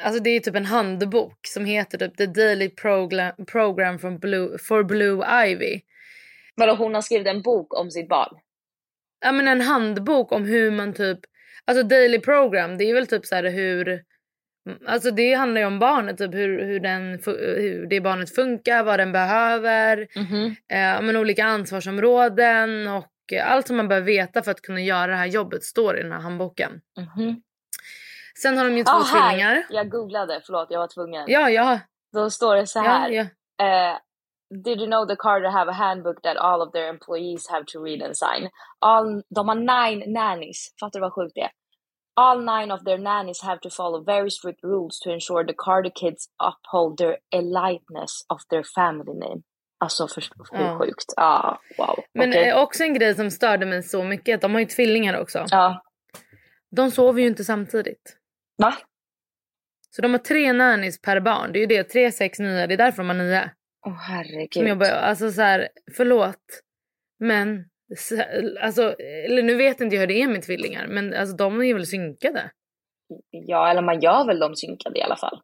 alltså det är typ en handbok som heter typ The Daily Program, program from Blue, for Blue Ivy. Vadå, hon har skrivit en bok om sitt barn? Ja men en handbok om hur man typ... Alltså daily program det är väl typ så här hur... Alltså det handlar ju om barnet, typ hur, hur, den, hur det barnet funkar, vad den behöver. Eh, men olika ansvarsområden och allt som man behöver veta för att kunna göra det här jobbet står i den här handboken. Mhm. Sen har de ju två Ah, här. tvillingar. Jag googlade, förlåt jag var tvungen. Ja, ja. Då står det så ja, här. ja. Eh, Did you know the Carter have a handbook that all of their employees have to read and sign? All, de har nine nannies. Fattar du vad sjukt det är? All nine of their nannies have to follow very strict rules to ensure the Carter kids uphold their eliteness of their family name. Alltså för, hur Ja. sjukt? Ja, wow. Men Okej. eh, också en grej som störde mig så mycket, de har ju tvillingar också. Ja. De sover ju inte samtidigt. Va? Så de har tre nannies per barn. Det är ju det, tre, sex, nio. Det är därför de har nio. Åh herregud. Som jobbar, alltså så här, förlåt. Men, så- alltså, eller nu vet inte jag hur det är med tvillingar. Men alltså de är väl synkade? Ja, eller man gör väl dem synkade i alla fall.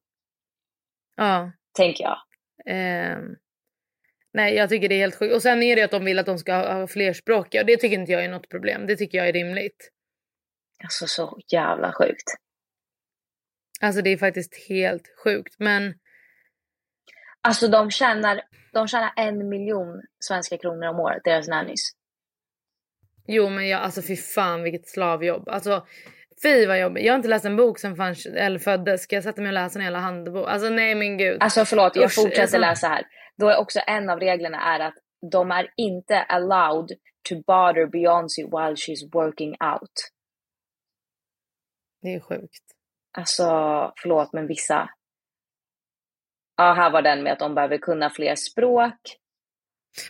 Ja. Tänker jag. ehm. nej, jag tycker det är helt sjukt. Och sen är det att de vill att de ska ha, ha flerspråkiga. Och det tycker inte jag är något problem. Det tycker jag är rimligt. Alltså så jävla sjukt. Alltså det är faktiskt helt sjukt. Men Alltså de tjänar, de tjänar en miljon svenska kronor om året, deras nannies. Jo men jag, alltså fy fan vilket slavjobb. Alltså fy vad jobbigt. Jag har inte läst en bok sen fanns, eller föddes. Ska jag sätta mig och läsa en hela handbok? Alltså nej men gud. Alltså förlåt, jag fortsätter alltså- läsa här. Då är också en av reglerna är att de är inte allowed to bother Beyoncé while she's working out. Det är sjukt. Alltså förlåt men vissa. Ja, här var den med att de behöver kunna fler språk.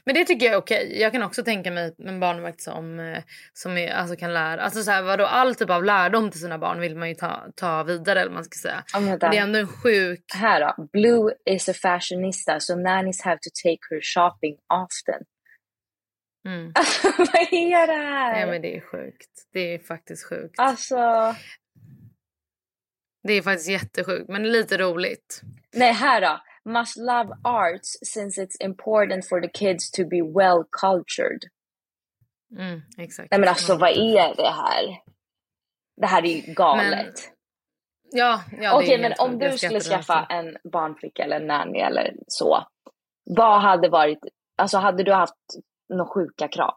Men det tycker jag är okej. Jag kan också tänka mig en barnvakt som, eh, som är, alltså kan lära. Alltså så här, vadå, all typ av lärdom till sina barn vill man ju ta, ta vidare eller man ska säga. Ja, men det är ändå en sjuk... Här då. Blue is a fashionista so nannies have to take her shopping often. Mm. Alltså vad är det här? Nej men det är sjukt. Det är faktiskt sjukt. Alltså. Det är faktiskt jättesjukt men lite roligt. Nej, här då. Must love arts since it's important for the kids to be well cultured. Mm, exakt. Nej men alltså vad är det här? Det här är ju galet. Ja, ja är Okej men om du skulle skaffa en barnflicka eller en nanny eller så. Vad hade varit, alltså hade du haft några sjuka krav.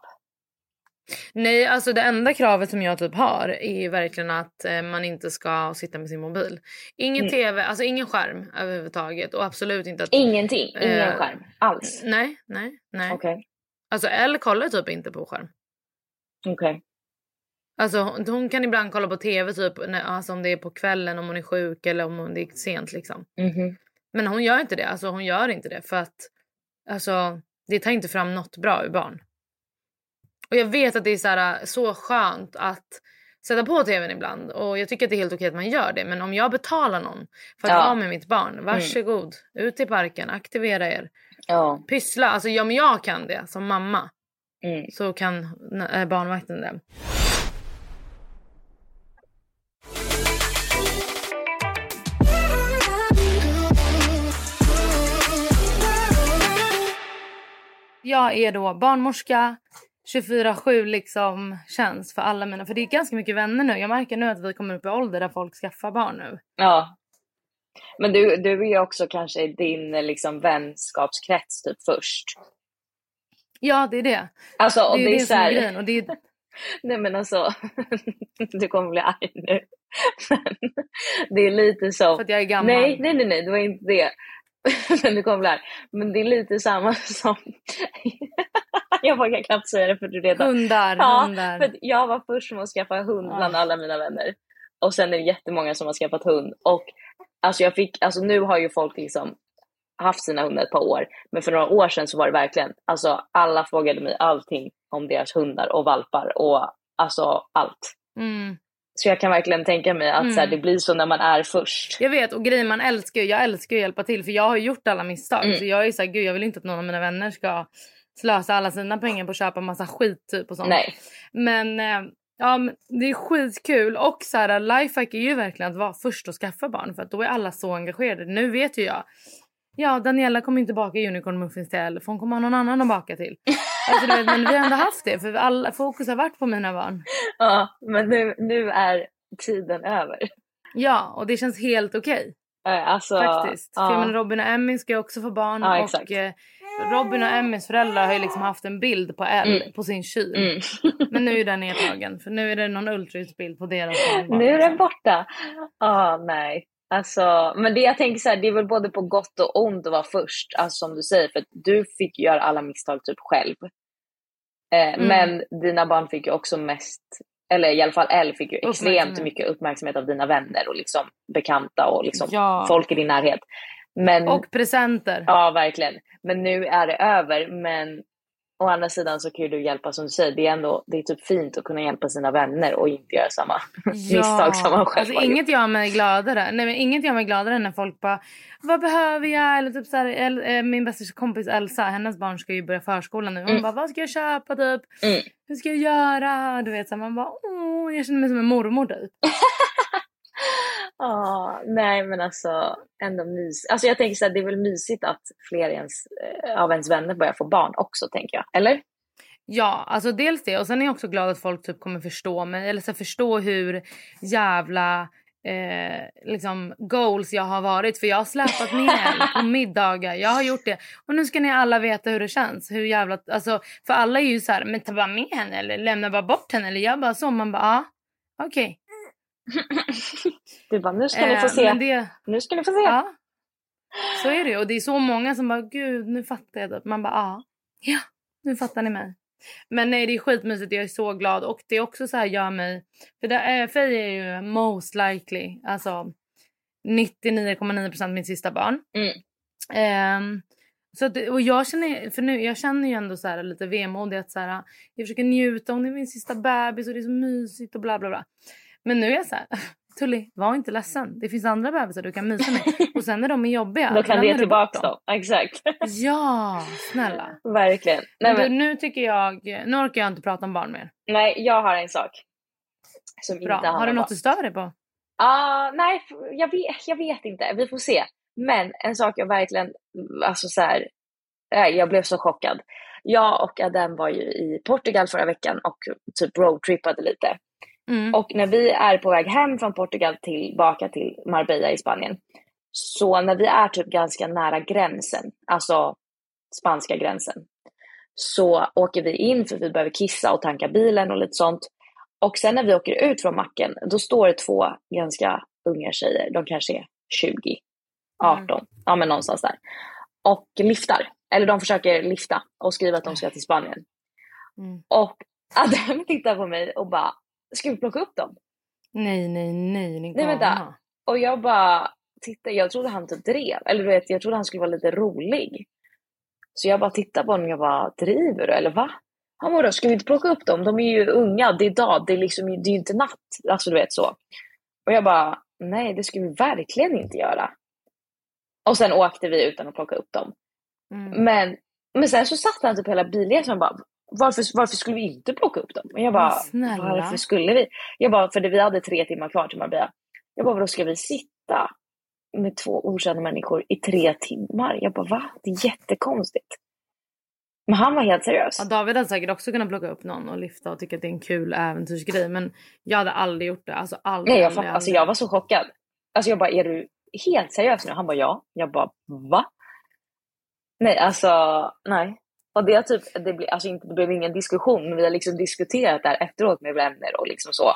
Nej, alltså det enda kravet som jag typ har är verkligen att eh, man inte ska sitta med sin mobil. Ingen Mm. tv, alltså ingen skärm överhuvudtaget och absolut inte att... Ingenting, ingen Eh, skärm alls. Nej, nej, nej. Okej, Alltså Elle kollar typ inte på skärm. okej. Alltså hon, hon kan ibland kolla på tv typ när, alltså, om det är på kvällen om hon är sjuk eller om det är sent liksom. Mhm. Men hon gör inte det. Alltså hon gör inte det för att alltså, det tar inte fram något bra ur barn. Och jag vet att det är så, här, så skönt att sätta på tvn ibland och jag tycker att det är helt okej att man gör det. Men om jag betalar någon för att Ja. vara med mitt barn, varsågod. Ut i parken, aktivera er. Ja. Pyssla. Alltså ja, om jag kan det som mamma Mm. så kan äh, barnvakten det. Jag är då barnmorska 24-7 liksom känns för alla mina, för det är ganska mycket vänner nu. Jag märker nu att vi kommer upp i ålder där folk skaffar barn nu. Ja. Men du, du är ju också kanske i din liksom, vänskapskrets typ först. Ja, det är det. Alltså, och det är det är det så som är grejen. Och det är, Nej men alltså, du kommer bli arg nu. Men det är lite så. för att jag är gammal. Nej, nej, nej, nej, det var inte det. Men du kommer bli. Men det är lite samma som... jag vågar knappt säga det för du redan... Hundar, Ja, hundar. för jag var först med att skaffa hund bland alla mina vänner. Och sen är det jättemånga som har skaffat hund. Och alltså jag fick, alltså nu har ju folk liksom haft sina hundar ett par år. Men för några år sedan så var det verkligen, alltså alla frågade mig allting om deras hundar och valpar och alltså allt. Mm. Så jag kan verkligen tänka mig att Mm. så här, det blir så när man är först. Jag vet och grejen man älskar jag älskar att hjälpa till för jag har gjort alla misstag. Mm. Så jag är ju såhär, gud jag vill inte att någon av mina vänner ska slösa alla sina pengar på att köpa massa skit typ och sånt. Nej. Men eh, ja, det är skitkul och så här, lifehack är ju verkligen att vara först och skaffa barn för att då är alla så engagerade. Nu vet ju jag. Ja, Daniela kommer inte baka unicorn muffins till för hon kommer ha någon annan att baka till. Alltså, vet, men vi har ändå haft det för alla, fokus har varit på mina barn. Ja, men nu, nu är tiden över. Ja, och det känns helt okej. Eh, Alltså, Faktiskt. För ja. jag menar, Robin och Emmy ska ju också få barn. Ja, och eh, Robin och Emmys föräldrar har ju liksom haft en bild på Elle Mm. på sin kyl. Mm. Men nu är den nedtagen. För nu är det någon ultraljudsbild på deras barnbarn. Nu är den borta. Ja, nej. Alltså, men det jag tänker så här, det är väl både på gott och ont att vara först. Alltså som du säger, för du fick göra alla misstag typ själv. Eh, Mm. Men dina barn fick ju också mest, eller i alla fall Elle fick ju extremt mycket uppmärksamhet av dina vänner och liksom bekanta och liksom Ja. folk i din närhet. Men, Och presenter. Ja, verkligen. Men nu är det över. Men å andra sidan så kan ju du hjälpa som du säger. Det är ändå det är typ fint att kunna hjälpa sina vänner och inte göra samma misstag som man själv alltså, inget gör mig gladare. Nej, men inget gör mig gladare än när folk bara Vad behöver jag? Eller typ så här, El- eh, min bästa kompis Elsa, hennes barn ska ju börja förskolan nu. Hon Mm. bara vad ska jag köpa typ? Mm. Hur ska jag göra? Du vet så här, man bara åh, jag känner mig som en mormor typ. Ja, nej men alltså ändå mys. Alltså jag tänker så här, det är väl mysigt att fler ens, eh, av ens vänner börjar få barn också tänker jag. Eller? Ja, alltså dels det och sen är jag också glad att folk typ kommer förstå mig eller så förstå hur jävla eh, liksom goals jag har varit för jag har släpat ner på middagar. Jag har gjort det och nu ska ni alla veta hur det känns. Hur jävla, alltså, för alla är ju så här, men ta bara med henne eller lämna bara bort henne eller jag bara så. Man bara ja, okej. Du bara, nu ska ni få Eh, se. det, Nu ska ni få se. ja. Så är det ju och det är så många som bara gud nu fattar jag. Man bara ja, ja nu fattar ni mig. Men nej det är skitmysigt, jag är så glad och det är också så här gör mig, för det är, Faye är ju most likely, alltså 99,9% min sista barn. Mm. Ehm, så att, och jag känner, för nu, jag känner ju ändå så här lite vemodig att så här, jag försöker njuta, hon är min sista bebis och det är så mysigt och bla bla bla. Men nu är jag så här, Tully var inte ledsen, det finns andra bebisar du kan mysa med och sen när de är jobbiga Då kan du tillbaka bort dem. Exakt. Ja, snälla. Verkligen. Nej, Men du, nu tycker jag, nu orkar jag inte prata om barn mer. nej, jag har en sak. Som Bra. inte Har du något barn. du stör dig på? Ah, nej, jag vet, jag vet inte. Vi får se. Men en sak jag verkligen, alltså så här, jag blev så chockad. Jag och Adam var ju i Portugal förra veckan och typ roadtrippade lite. Mm. Och när vi är på väg hem från Portugal tillbaka till Marbella i Spanien. Så när vi är typ ganska nära gränsen, alltså spanska gränsen. så åker vi in för vi behöver kissa och tanka bilen och lite sånt. Och sen när vi åker ut från macken, då står det två ganska unga tjejer, de kanske är 20, 18, mm. ja men någonstans där. Och liftar, eller de försöker lifta och skriva att de ska till Spanien. Mm. Och Adam tittar på mig och bara, ska vi plocka upp dem? Nej, nej, nej, nej vänta. Och jag bara, titta, jag trodde han typ drev, eller du vet, jag trodde han skulle vara lite rolig. Så jag bara tittar på honom och jag bara, driver du eller va? Han bara, ska vi inte plocka upp dem? De är ju unga, det är dag, det är liksom, det är ju inte natt. Alltså du vet så. Och jag bara, nej det ska vi verkligen inte göra. Och sen åkte vi utan att plocka upp dem. Mm. Men, men sen så satt han typ hela bilresan och bara, varför, varför skulle vi inte plocka upp dem? Och jag bara, varför skulle vi? Jag bara, för det, vi hade tre timmar kvar till Marbella. Jag bara, då ska vi sitta med två okända människor i tre timmar? Jag bara, va? Det är jättekonstigt. Men han var helt seriös. Ja, David hade säkert också kunnat plocka upp någon och lyfta och tycka att det är en kul äventyrsgrej. Men jag hade aldrig gjort det. Alltså, aldrig, Nej, jag, aldrig, alltså, jag var så chockad. Alltså jag bara, är du helt seriös nu? Han bara, ja. Jag bara, va? Nej, alltså nej. Och det, typ, det, ble, alltså inte, det blev ingen diskussion, men vi har liksom diskuterat det här efteråt med vänner och liksom så.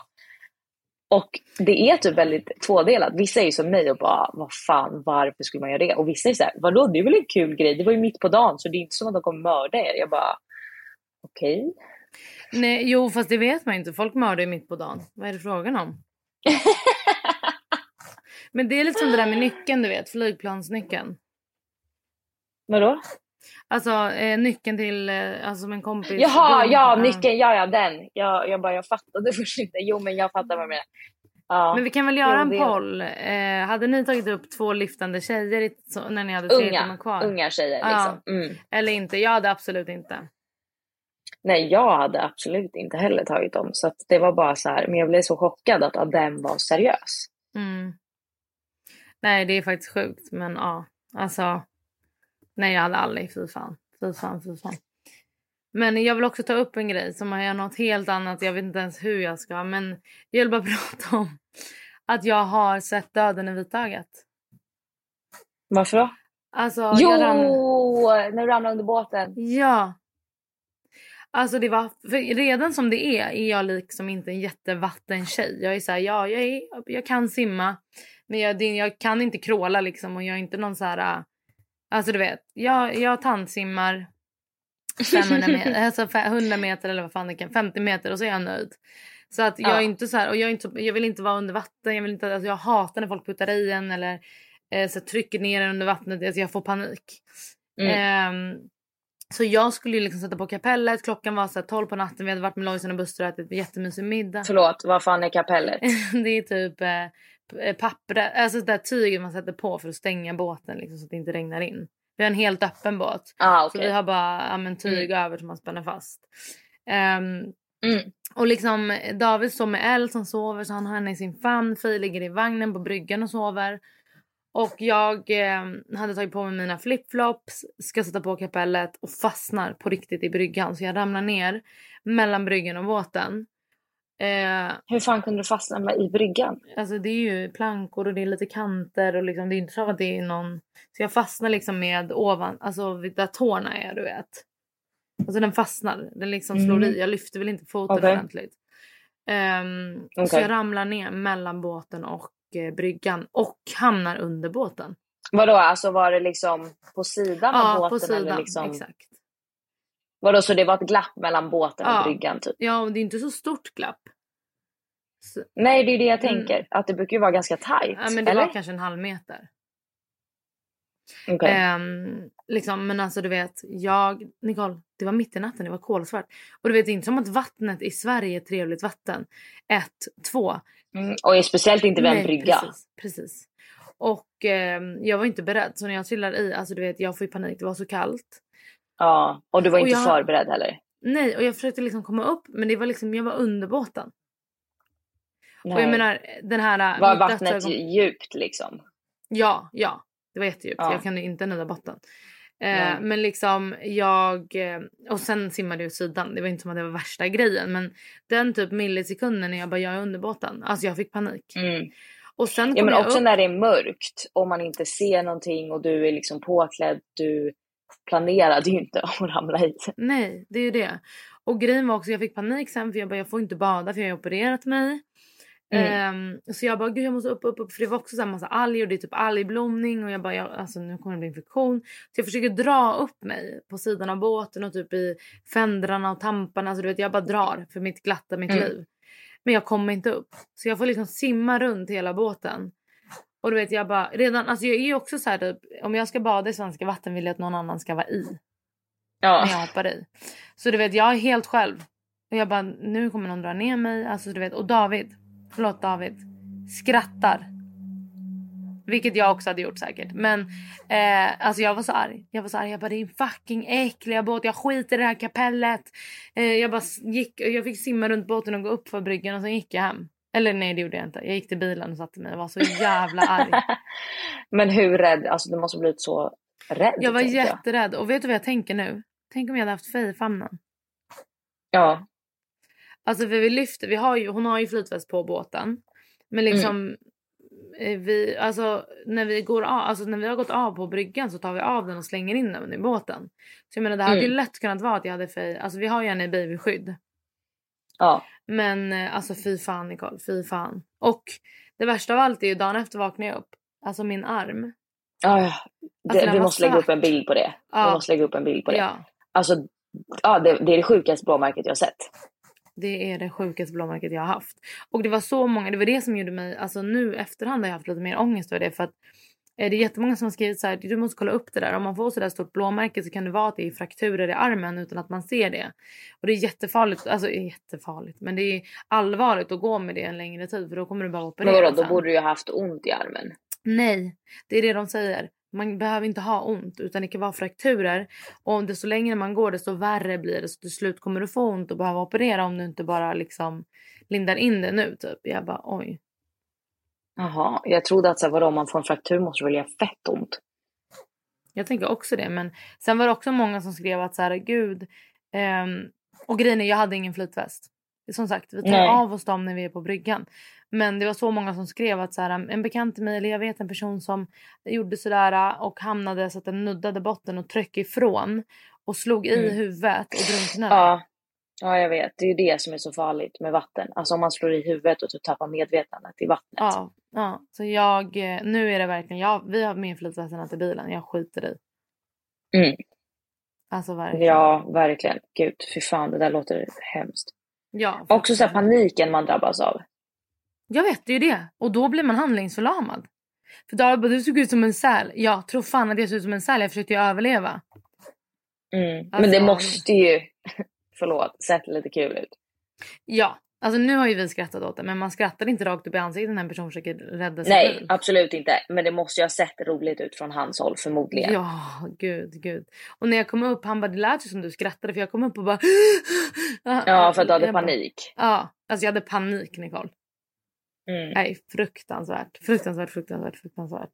Och det är typ väldigt tvådelat. Vissa är ju som mig och bara, vad fan, varför skulle man göra det? Och vissa är såhär, vadå, det är väl en kul grej? Det var ju mitt på dagen, så det är inte som att de kommer mörda er. Jag bara, okej. Okay. Nej, jo, fast det vet man inte. Folk mördar ju mitt på dagen. Vad är det frågan om? Men det är lite som det där med nyckeln, du vet, flygplansnyckeln. Vadå? Alltså eh, nyckeln till, eh, alltså en kompis. Jaha, ja nyckeln, ja ja den. Jag, jag bara, jag fattade först inte. Jo men jag fattar vad du menar. Ja. Men vi kan väl göra en poll. Eh, hade ni tagit upp två lyftande tjejer i, så, när ni hade tre unga, timmar kvar? Unga tjejer ja. liksom. Mm. Eller inte? Jag hade absolut inte. Nej, jag hade absolut inte heller tagit dem. Så det var bara så här, men jag blev så chockad att Adem var seriös. Mm. Nej, det är faktiskt sjukt, men ja, alltså. Nej, jag hade aldrig. Fy fan. Fy fan, fy fan. Men jag vill också ta upp en grej som är något helt annat. Jag vet inte ens hur jag ska. Men jag vill bara prata om att jag har sett döden i vitögat. Varför då? Alltså, jo, ram... när du ramlade under båten. Ja. Alltså det var, redan som det är är jag liksom inte en jättevattentjej. Jag är såhär, ja jag, är, jag kan simma. Men jag, jag kan inte kråla liksom och jag är inte någon så här Alltså du vet, jag, jag tandsimmar 500 meter, alltså 100 meter eller vad fan det kan, 50 meter och så är jag nöjd. Så att jag ja. är inte så här, och jag, är inte, jag vill inte vara under vatten, jag, vill inte, alltså jag hatar när folk puttar i en eller eh, så trycker ner en under vattnet, alltså jag får panik. Mm. Eh, så jag skulle ju liksom sätta på kapellet, klockan var så 12 på natten, vi hade varit med Lojsan och Buster och ätit jättemysig middag. Förlåt, vad fan är kapellet? det är typ Eh, papper, alltså det där tyget man sätter på för att stänga båten liksom, så att det inte regnar in. Vi har en helt öppen båt. Ah, okay. Så vi har bara ja, men, tyg mm. över som man spänner fast. Um, mm. Och liksom David står med Elle som sover så han har henne i sin famn. Fi ligger i vagnen på bryggan och sover. Och jag eh, hade tagit på mig mina flipflops, ska sätta på kapellet och fastnar på riktigt i bryggan. Så jag ramlar ner mellan bryggan och båten. Eh, Hur fan kunde du fastna med i bryggan? Alltså det är ju plankor och det är lite kanter och liksom, det är inte så att det är någon... Så jag fastnar liksom med ovan, alltså där tårna är du vet. Alltså den fastnar, den liksom slår mm. i. Jag lyfter väl inte foten okay. ordentligt. Um, ehm, okay. Så jag ramlar ner mellan båten och eh, bryggan och hamnar under båten. Vadå, alltså var det liksom på sidan ja, av båten? Ja, på sidan. Eller liksom... Exakt. Vadå, så det var ett glapp mellan båten ja. och bryggan typ? Ja, det är inte så stort glapp. Så... Nej, det är det jag mm. tänker. Att det brukar ju vara ganska tajt. Ja, men det eller? var kanske en halv meter. Okay. Um, liksom, men alltså du vet, jag, Nicole, det var mitt i natten, det var kolsvart. Och du vet, det är inte som att vattnet i Sverige är trevligt vatten. Ett, två. Mm, och speciellt inte vid en brygga. Precis, precis. Och um, jag var inte beredd, så när jag trillar i, alltså du vet, jag får ju panik, det var så kallt. Ja, och du var inte jag, förberedd heller. Nej, och jag försökte liksom komma upp men det var liksom, jag var under båten. Nej. Och jag menar den här... Var vattnet dödsögon... djupt liksom? Ja, ja. Det var jättedjupt. Ja. Jag kunde inte nudda botten. Eh, men liksom jag... Eh, och sen simmade jag åt sidan. Det var inte som att det var värsta grejen. Men den typ millisekunden när jag bara, jag är under båten. Alltså jag fick panik. Mm. Och sen ja men också upp... när det är mörkt och man inte ser någonting och du är liksom påklädd. Du planerade ju inte att ramla i. Nej, det är ju det. Och grejen var också, jag fick panik sen för jag bara, jag får inte bada för jag har opererat mig. Mm. Um, så jag bara, gud jag måste upp, upp, upp. För det var också så här massa alger och det är typ algblomning och jag bara, jag, alltså nu kommer det bli infektion. Så jag försöker dra upp mig på sidan av båten och typ i fändrarna och tamparna. Alltså du vet, jag bara drar för mitt glatta mitt Mm. liv. Men jag kommer inte upp. Så jag får liksom simma runt hela båten. Och du vet jag bara, redan, alltså jag är också så här typ, om jag ska bada i svenska vatten vill jag att någon annan ska vara i. Ja. När jag hoppar i. Så du vet jag är helt själv. Och jag bara nu kommer någon dra ner mig. Alltså du vet och David, förlåt David, skrattar. Vilket jag också hade gjort säkert. Men eh, alltså jag var så arg. Jag var så arg. Jag bara din fucking äckliga båt. Jag skiter i det här kapellet. Eh, jag bara gick. Jag fick simma runt båten och gå upp för bryggan och sen gick jag hem. Eller nej det gjorde jag inte. Jag gick till bilen och satte mig och var så jävla arg. Men hur rädd? Alltså du måste blivit så rädd. Jag var tänker jag. jätterädd. Och vet du vad jag tänker nu? Tänk om jag hade haft Faye i famnen. Ja. Alltså för vi lyfter, vi har ju, hon har ju flytväst på båten. Men liksom eh, vi, alltså när vi går av, alltså när vi har gått av på bryggan så tar vi av den och slänger in den i båten. Så jag menar det hade ju Mm. lätt kunnat vara att jag hade Faye, alltså vi har ju henne i babyskydd. Ja. Men eh, alltså fy fan Nicole, fy fan. Och det värsta av allt är ju dagen efter vaknar jag upp. Alltså min arm. Ja. Alltså, Det, den vi måste lägga upp en bild på det. Ja. Vi måste lägga upp en bild på det. Ja. Alltså, ja, det, det är det sjukaste blåmärket jag har sett. Det är det sjukaste blåmärket jag har haft. Och det var så många, det var det som gjorde mig, alltså nu efterhand har jag haft lite mer ångest över det för att det är jättemånga som har skrivit så här, du måste kolla upp det där. Om man får så där stort blåmärke så kan det vara att det är frakturer i armen utan att man ser det. Och det är jättefarligt, alltså är jättefarligt, men det är allvarligt att gå med det en längre tid för då kommer du bara operera Men vadå, då borde du ju ha haft ont i armen. Nej, det är det de säger. Man behöver inte ha ont utan det kan vara frakturer. Och desto längre man går desto värre blir det. Så till slut kommer du få ont och behöva operera om du inte bara liksom lindar in det nu typ. Jag bara oj. Jaha, jag trodde att så här, vadå, om man får en fraktur måste det väl göra fett ont. Jag tänker också det. Men sen var det också många som skrev att så här gud. ehm, och grejen är jag hade ingen flytväst. Som sagt vi tar Nej. av oss dem när vi är på bryggan. Men det var så många som skrev att så här, en bekant till mig eller jag vet en person som gjorde sådär och hamnade så att den nuddade botten och tryckte ifrån. Och slog i Mm. huvudet och drunknade. Ja. Ja, jag vet. Det är ju det som är så farligt med vatten. Alltså om man slår i huvudet och typ tappar medvetandet i vattnet. Ja, ja. Så jag, eh, nu är det verkligen, jag, vi har med flytvästarna till bilen. Jag skiter i. Mm. Alltså verkligen. Ja, verkligen. Gud, fy fan, det där låter hemskt. Ja, Också så paniken man drabbas av. Jag vet, det är ju det. Och då blir man handlingsförlamad. För David bara, du såg ut som en säl. Ja, tro fan att jag såg ut som en säl. Jag försökte ju överleva. Mm. Alltså- Men det måste ju, förlåt, sett lite kul ut. Ja, alltså nu har ju vi skrattat åt det. Men man skrattar inte rakt upp i ansiktet när en person försöker rädda sitt Nej, liv. absolut inte. Men det måste ju ha sett roligt ut från hans håll förmodligen. Ja, gud, gud. Och när jag kom upp, han bara, det lät ju som du skrattade. För jag kom upp och bara... Ja, för att du hade Jag bara- panik. Ja, alltså jag hade panik Nicole. Mm. Nej, fruktansvärt. Fruktansvärt, fruktansvärt, fruktansvärt.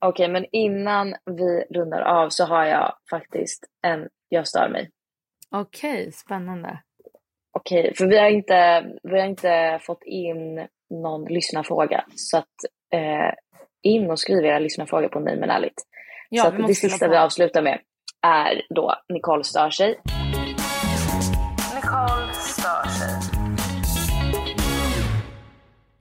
Okej, men innan vi rundar av så har jag faktiskt en Jag stör mig. Okej, spännande. Okej, för vi har, inte, vi har inte fått in någon lyssnarfråga. Så att eh, in och skriv era lyssnarfrågor på Nej men ärligt. Ja, så att det sista på. vi avslutar med är då Nicole stör sig. Nicole stör sig.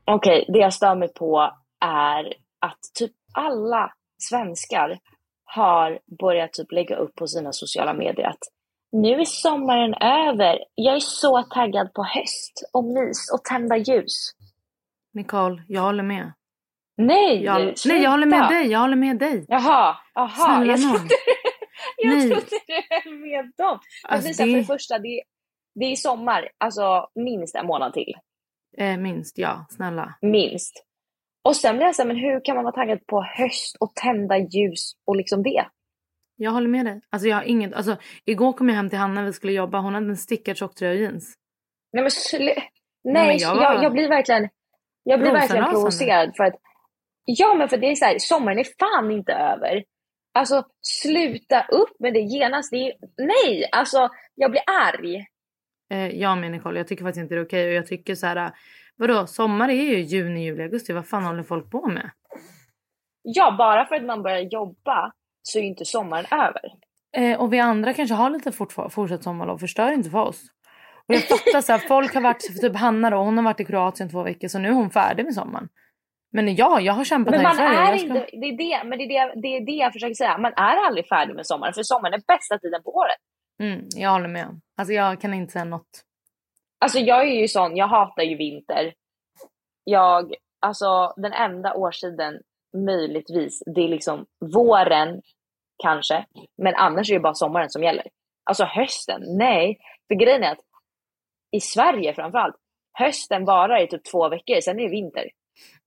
Okej, det jag stör mig på är att typ alla svenskar har börjat typ lägga upp på sina sociala medier att nu är sommaren över. Jag är så taggad på höst och mys och tända ljus. Nicole, jag håller med. Nej, Jag, nej, jag håller med dig. Jag håller med dig. Jaha, jaha. Snälla jag trodde, jag Nej. trodde du höll med dem. Men Alltså, visa, det- för det första, det, det är sommar. Alltså minst en månad till. Eh, minst, ja. Snälla. Minst. Och sen blir jag så här, men hur kan man vara taggad på höst och tända ljus och liksom det? Jag håller med dig. Alltså, jag har inget, alltså, igår kom jag hem till Hanna vi skulle jobba. Hon hade en stickad tjocktröja och jeans. Nej men slu- Nej, Nej, jag jag, var- jag, blir verkligen, jag blir verkligen provocerad för att Ja men för det är så här, sommaren är fan inte över. Alltså sluta upp med det genast. Det är, nej, alltså jag blir arg. Eh, jag med Nicole, jag tycker faktiskt inte det är okej. Och jag tycker så här, vadå, sommar är ju juni, juli, augusti. Vad fan håller folk på med? Ja, bara för att man börjar jobba så är ju inte sommaren över. Eh, och vi andra kanske har lite fort, fortsatt sommarlov. Förstör inte för oss. Och jag fattar så här, folk har varit, för typ Hanna då, hon har varit i Kroatien två veckor så nu är hon färdig med sommaren. Men ja, jag har kämpat Men här i man Sverige. är ska- inte, det är det, men det är det, det är det jag försöker säga. Man är aldrig färdig med sommaren, för sommaren är bästa tiden på året. Mm, jag håller med. Alltså jag kan inte säga något. Alltså jag är ju sån, jag hatar ju vinter. Jag, alltså den enda årstiden möjligtvis, det är liksom våren kanske, men annars är det bara sommaren som gäller. Alltså hösten, nej. För grejen är att i Sverige framförallt, hösten varar i typ två veckor, sen är det vinter.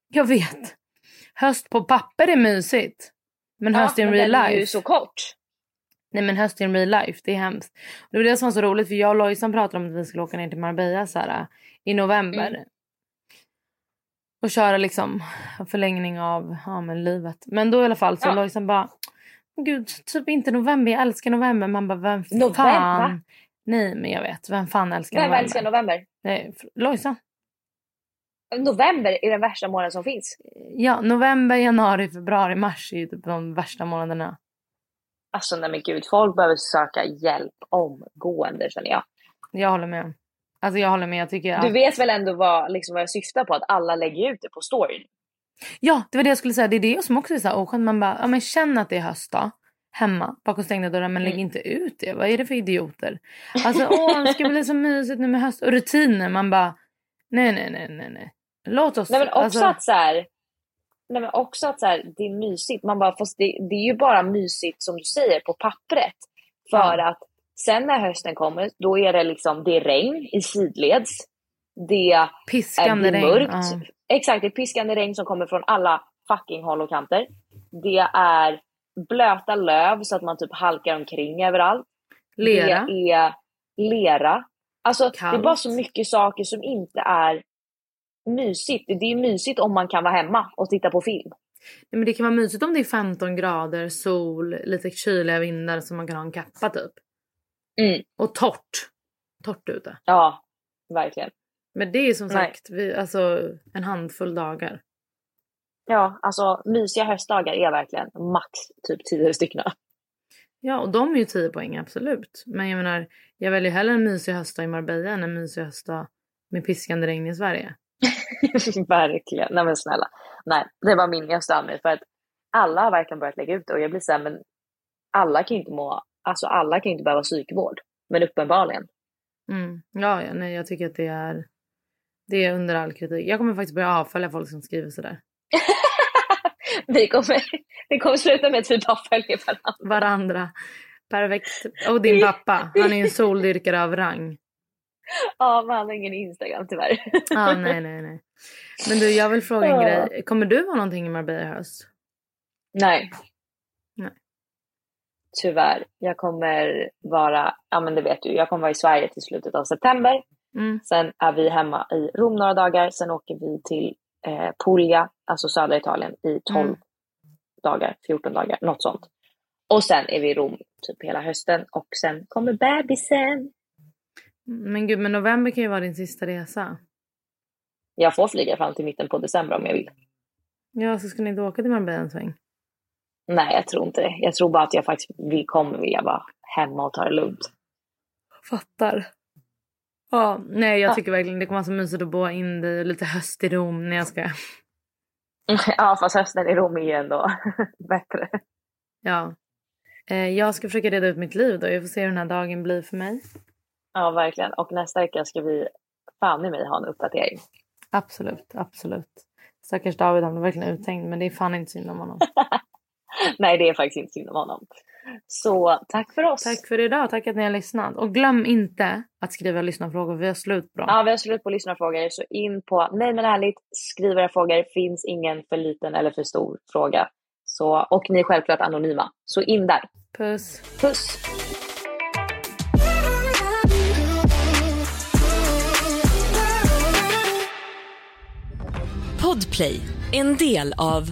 Jag vet. Höst på papper är mysigt. Men höst in men real den är ju life. så kort. Nej men höst in real life, det är hemskt. Och det var det som var så roligt för jag och Lojsan pratade om att vi skulle åka ner till Marbella så här, i november. Mm. Och köra liksom förlängning av ja, men livet. Men då i alla fall så Ja. Lojsan bara, "Åh gud typ inte november, jag älskar november. Man bara, vem November, fan? Nej men jag vet, vem fan älskar Vem november? älskar november? Nej, Lojsan. November är den värsta månaden som finns. Ja, november, januari, februari, mars är ju typ de värsta månaderna. Alltså nej men gud, folk behöver söka hjälp omgående känner jag. Jag håller med. Alltså jag håller med. Jag tycker att... Du vet väl ändå vad, liksom, vad jag syftar på? Att alla lägger ut det på storyn. Ja, det var det jag skulle säga. Det är det som också är så här oskönt. Man bara, ja men känn att det är höst då. Hemma bakom stängda dörrar men lägg Mm. inte ut det. Vad är det för idioter? Alltså åh det ska bli så mysigt nu med höst. Och rutiner. Man bara, nej nej nej nej nej. Låt oss. Nej men också alltså, att så här, nej men också att så här, det är mysigt. Man bara, fast det, det är ju bara mysigt som du säger på pappret. För Ja. att sen när hösten kommer, då är det liksom, det är regn i sidleds. Det är piskande regn. mörkt. Ja. Exakt, det är piskande regn som kommer från alla fucking håll och kanter. Det är blöta löv så att man typ halkar omkring överallt. Lera. Det är lera. Alltså det är Kallt. bara så mycket saker som inte är mysigt. Det är mysigt om man kan vara hemma och titta på film. Nej, men det kan vara mysigt om det är 15 grader, sol, lite kyliga vindar så man kan ha en kappa typ. Mm. Och torrt. Torrt ute. Ja, verkligen. Men det är som sagt vi, alltså, en handfull dagar. Ja, alltså mysiga höstdagar är verkligen max typ 10 stycken. Ja, och de är ju 10 poäng absolut. Men jag menar, jag väljer hellre en mysig höstdag i Marbella än en mysig höstdag med piskande regn i Sverige. verkligen. Nej men snälla. Nej, det var min jag stör mig för att alla har verkligen börjat lägga ut det och jag blir såhär, men alla kan ju inte må, alltså alla kan ju inte behöva psykvård. Men uppenbarligen. Mm. Ja, ja, nej, jag tycker att det är, det är under all kritik. Jag kommer faktiskt börja avfölja folk som skriver sådär. Vi kommer, det kommer sluta med att vi bara följer varandra. Varandra. Perfekt. Och din pappa, han är ju en soldyrkare av rang. Ja, men han har ingen Instagram tyvärr. Ah, nej, nej, nej. Men du, jag vill fråga en Ja. grej. Kommer du ha någonting i Marbella i höst? Nej. Nej. Tyvärr. Jag kommer vara, ja men det vet du, jag kommer vara i Sverige till slutet av september. Mm. Sen är vi hemma i Rom några dagar. Sen åker vi till eh, Puglia, alltså södra Italien, i 12 Mm. dagar, 14 dagar, något sånt. Och sen är vi i Rom typ hela hösten och sen kommer bebisen. Men gud, men november kan ju vara din sista resa. Jag får flyga fram till mitten på december om jag vill. Ja, så ska ni inte åka till Marbella en sväng? Nej, jag tror inte det. Jag tror bara att jag faktiskt vill, kommer vilja vara hemma och ta det lugnt. Fattar. Ja, nej jag Ja. tycker verkligen det kommer vara så mysigt att boa in dig lite höst i Rom när jag ska. ja, fast hösten i Rom är ju ändå bättre. Ja. Eh, jag ska försöka reda ut mitt liv då. Jag får se hur den här dagen blir för mig. Ja, verkligen. Och nästa vecka ska vi fan i mig ha en uppdatering. Absolut, absolut. Stackars David han blir verkligen uthängd men det är fan inte synd om honom. Nej, det är faktiskt inte synd om honom. Så tack för oss. Tack för idag, tack att ni har lyssnat. Och glöm inte att skriva lyssnarfrågor, vi har slut bra. Ja, vi har slut på lyssnarfrågor, så in på Nej men ärligt, skriv era frågor. Finns ingen för liten eller för stor fråga. Så, och ni är självklart anonyma. Så in där. Puss. Puss! Podplay, en del av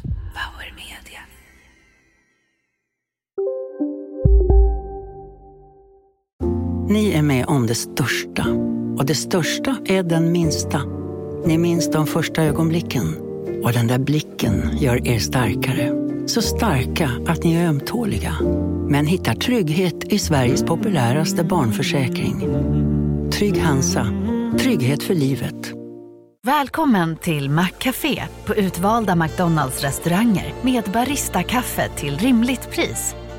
Ni är med om det största. Och det största är den minsta. Ni minns de första ögonblicken. Och den där blicken gör er starkare. Så starka att ni är ömtåliga. Men hittar trygghet i Sveriges populäraste barnförsäkring. Trygg Hansa. Trygghet för livet. Välkommen till Maccafé på utvalda McDonalds restauranger med Baristakaffe till rimligt pris.